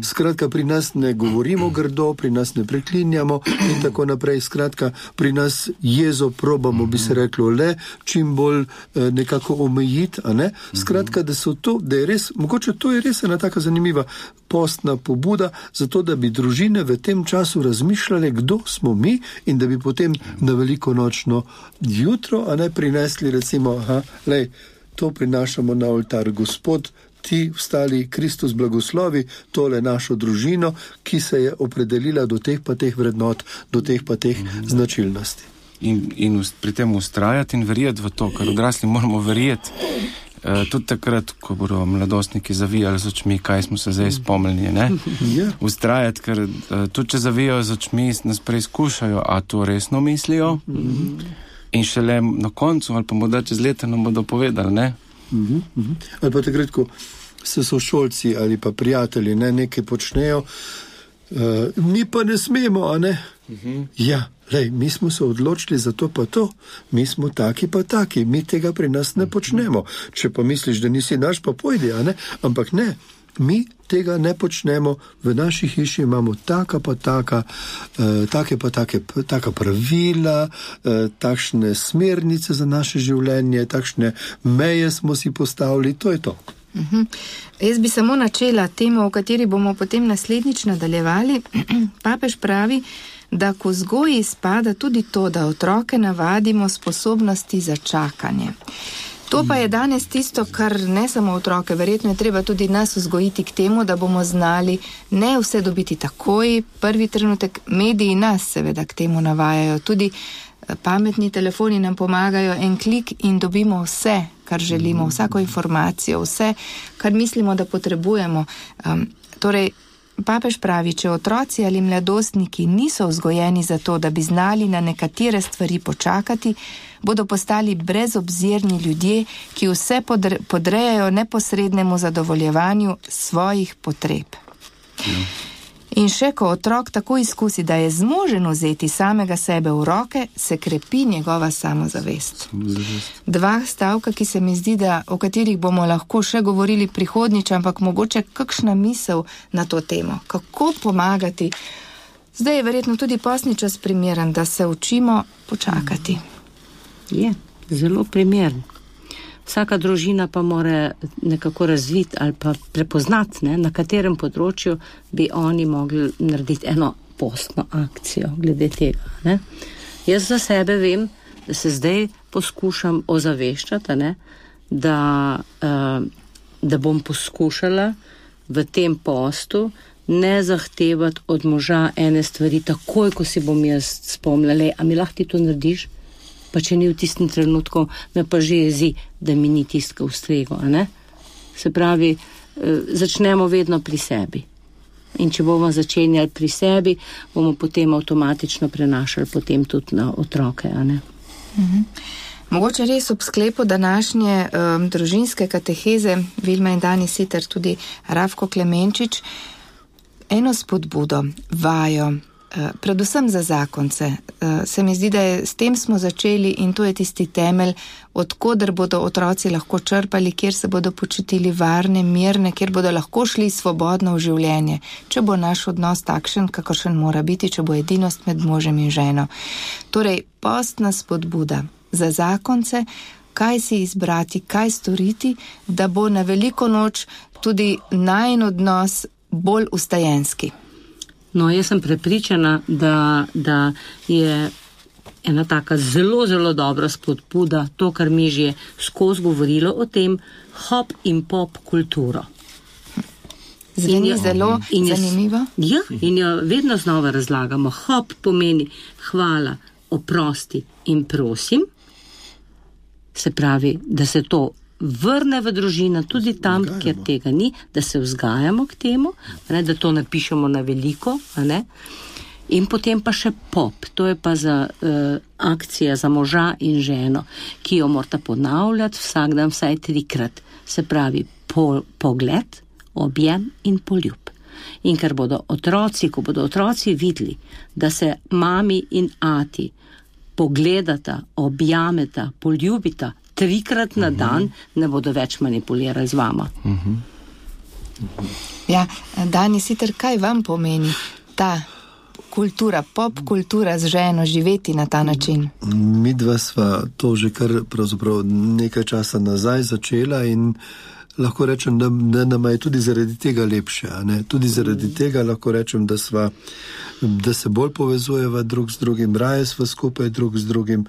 Skratka, pri nas ne govorimo grdo, pri nas ne preklinjamo in tako naprej. Skratka, pri nas jezo probamo, bi se reklo, le čim bolj eh, nekako omejiti. Ne? Skratka, da, to, da je res, mogoče to je res ena tako zanimiva postna pobuda, zato da bi družine v tem času razmišljale, kdo smo mi in da bi potem na veliko nočno jutro, a ne prinesli, recimo, da to prinašamo na oltar. Gospod, ti vstali, Kristus blagoslovi tole našo družino, ki se je opredelila do teh pa teh vrednot, do teh pa teh mhm. značilnosti. In, in pri tem ustrajati in verjeti v to, kar odrasli moramo verjeti. Uh, tudi takrat, ko bodo mladostniki zavijali z očmi, kaj smo se zdaj spomnili. Ustrajati, ker uh, tudi če zavijajo z očmi, nas preizkušajo, a to resno mislijo. Mm -hmm in šele na koncu, ali pa morda čez leta, nam bodo povedali. Ne? Uh -huh, uh -huh. Ali pa takrat, ko se sošolci ali pa prijatelji ne, nekaj počnejo, uh, mi pa ne smemo. Ne? Uh -huh. Ja, lej, mi smo se odločili za to, pa to, mi smo taki, pa taki, mi tega pri nas ne počnemo. Če pa misliš, da nisi naš, pa pojdi, ampak ne. Mi tega ne počnemo, v naši hiši imamo taka pa taka, eh, take pa take, taka pravila, eh, takšne smernice za naše življenje, takšne meje smo si postavili, to je to. Uh mhm. -huh. Jaz bi samo načela temo, o kateri bomo potem naslednjič nadaljevali. Papež pravi, da ko vzgoji spada tudi to, da otroke navadimo sposobnosti za čakanje. To pa je danes tisto, kar ne samo otroke, verjetno je treba tudi nas vzgojiti k temu, da bomo znali ne vse dobiti takoj, prvi trenutek, mediji nas seveda k temu navajajo, tudi pametni telefoni nam pomagajo en klik in dobimo vse, kar želimo, vsako informacijo, vse, kar mislimo, da potrebujemo. Um, torej, papež pravi, če otroci ali mladostniki niso vzgojeni za to, da bi znali na nekatere stvari počakati, bodo postali brezobzirni ljudje, ki vse podre, podrejajo neposrednemu zadovoljevanju svojih potreb. Ja. In še ko otrok tako izkusi, da je zmožen vzeti samega sebe v roke, se krepi njegova samozavest. Dva stavka, ki se mi zdi, da o katerih bomo lahko še govorili prihodnjič, ampak mogoče kakšna misel na to temo. Kako pomagati? Zdaj je verjetno tudi posni čas primeren, da se učimo počakati. Je, zelo primeren. Vsaka družina pa mora nekako razviti ali pa prepoznati, ne, na katerem področju bi oni mogli narediti eno postno akcijo glede tega. Ne. Jaz za sebe vem, da se zdaj poskušam ozaveščati, ne, da, uh, da bom poskušala v tem postu ne zahtevati od moža ene stvari, takoj ko si bom jaz spomnila, a mi lahko ti to narediš pa če ni v tistem trenutku, me pa že jezi, da mi ni tiska ustrego. Se pravi, eh, začnemo vedno pri sebi. In če bomo začenjali pri sebi, bomo potem avtomatično prenašali potem tudi na otroke. Mhm. Mogoče res ob sklepu današnje um, družinske kateheze, Vilma in Dani Siter, tudi Ravko Klemenčič, eno spodbudo, vajo, predvsem za zakonce. Eh, se mi zdi, da je s tem smo začeli in to je tisti temelj, odkudar bodo otroci lahko črpali, kjer se bodo počutili varne, mirne, kjer bodo lahko šli svobodno v življenje, če bo naš odnos takšen, kakršen mora biti, če bo edinost med možem in ženo. Torej, postna spodbuda za zakonce, kaj si izbrati, kaj storiti, da bo na veliko noč tudi najn odnos bolj ustajenski. No, jaz sem prepričana, da, da je ena taka zelo, zelo dobra spodbuda to, kar mi že skozi govorilo o tem, hop in pop kulturo. Zveni jo, zelo in zanimivo. Ja, in jo vedno znova razlagamo. Hop pomeni hvala, oprosti in prosim. Se pravi, da se to vrne v družino, tudi tam, vzgajamo. kjer tega ni, da se vzgajamo k temu, ne, da to napišemo na veliko. In potem pa še pop, to je pa za uh, akcija za moža in ženo, ki jo morata ponavljati vsak dan vsaj trikrat. Se pravi, po, pogled, objem in poljub. In ker bodo otroci, ko bodo otroci videli, da se mami in ati pogledata, objameta, poljubita, trikrat na dan, ne bodo več manipulirali z vama. Ja, Dani, sicer kaj vam pomeni ta kultura, pop kultura z ženo živeti na ta način? Mi dva sva to že kar nekaj časa nazaj začela in lahko rečem, da, da nam je tudi zaradi tega lepše. Tudi zaradi mm. tega lahko rečem, da, sva, da se bolj povezujeva drug z drugim, raje sva skupaj drug z drugim,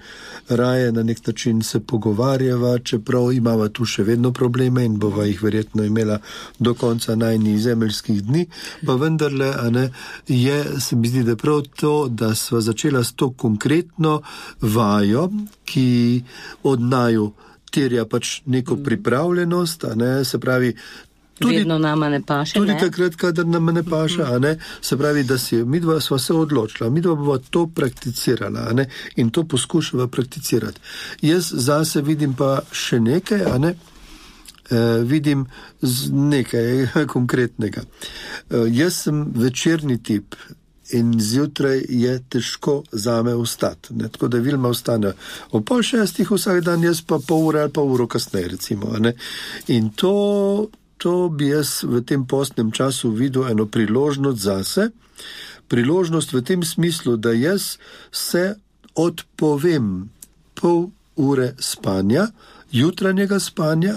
raje na nek način se pogovarjava, čeprav imamo tu še vedno probleme in bova jih verjetno imela do konca najnižjih zemeljskih dni. Pa vendarle, ne, je, se mi zdi, da prav to, da sva začela s to konkretno vajo, ki odnaju terja pač neko mm. pripravljenost, ne, se pravi. Tudi, Vedno nama ne paše. Tudi ne? takrat, kadar nam ne paše, mm -hmm. se pravi, da si mi dva sva se odločila, mi dva bova to prakticirala ne? in to poskušava prakticirati. Jaz zase vidim pa še nekaj, ne? e, vidim nekaj konkretnega. E, jaz sem večerni tip, in zjutraj je težko za me vstati. Ne? Tako da Vilma vstane ob pol šestih vsak dan, jaz pa pol ure ali pa uro kasneje. Recimo, in to, to bi jaz v tem postnem času videl eno priložnost zase, priložnost v tem smislu, da jaz se odpovem pol ure spanja, jutranjega spanja,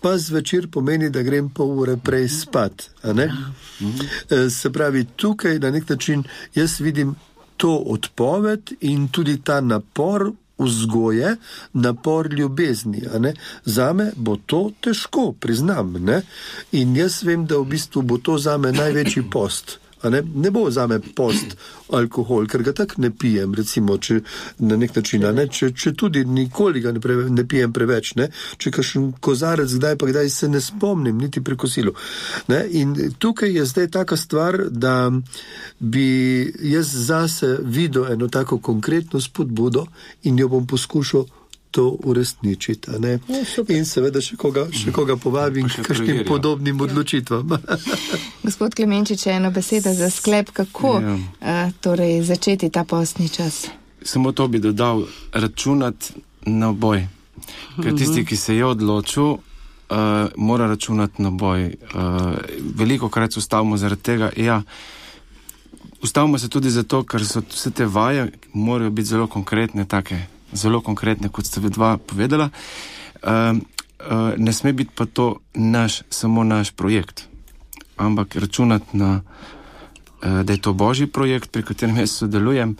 pa zvečer pomeni, da grem pol ure prej spat. E, se pravi, tukaj na nek način jaz vidim to odpoved in tudi ta napor. Vzgoje, napor ljubezni. Za me bo to težko, priznam. Ne? In jaz vem, da v bistvu bo to za me največji post Ne? ne bo za me post alkohol, ker ga tako ne pijem, recimo, če, na nek način. Ne? Če, če tudi nikoli ga ne, pre, ne pijem preveč, ne? če kažem kozarec, kdaj pa kdaj se ne spomnim, niti pri kosilu. Ne? In tukaj je zdaj taka stvar, da bi jaz zase videl eno tako konkretno spodbudo in jo bom poskušal to uresničiti. Ja, in seveda še koga, še koga povabim k kakšnim podobnim odločitvam. Gospod Klemenčič, eno besedo za sklep, kako ja. uh, torej začeti ta postni čas. Samo to bi dodal, računati na boj. Ker mhm. tisti, ki se je odločil, uh, mora računati na boj. Uh, veliko krat se ustavimo zaradi tega. Ja, ustavimo se tudi zato, ker so vse te vaje, morajo biti zelo konkretne, take zelo konkretne, kot ste vedva povedala. Uh, uh, ne sme biti pa to naš, samo naš projekt, ampak računati na, uh, da je to božji projekt, pri katerem jaz sodelujem.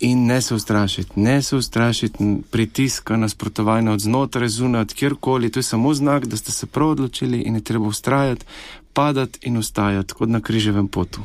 In ne se ustrašiti, ne se ustrašiti pritiska, nasprotovanja od znotraj, zunaj, kjerkoli. To je samo znak, da ste se prav odločili in je treba ustrajati, padati in ustajati kot na križevem potu.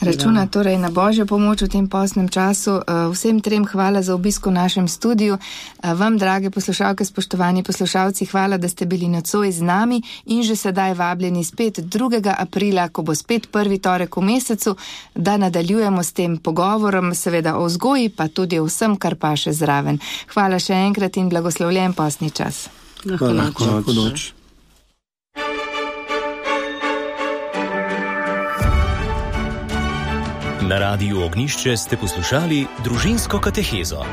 Računa torej na božjo pomoč v tem posnem času. Eh, vsem trem hvala za obisko v našem studiu. Eh, vam, drage poslušalke, spoštovani poslušalci, hvala, da ste bili nocoj z nami in že sedaj vabljeni spet 2. aprila, ko bo spet prvi torek v mesecu, da nadaljujemo s tem pogovorom, seveda o vzgoji, pa tudi o vsem, kar pa še zraven. Hvala še enkrat in blagoslovljen posni čas. Hvala, lahko noč. Na radiju Ognišče ste poslušali družinsko katehezo.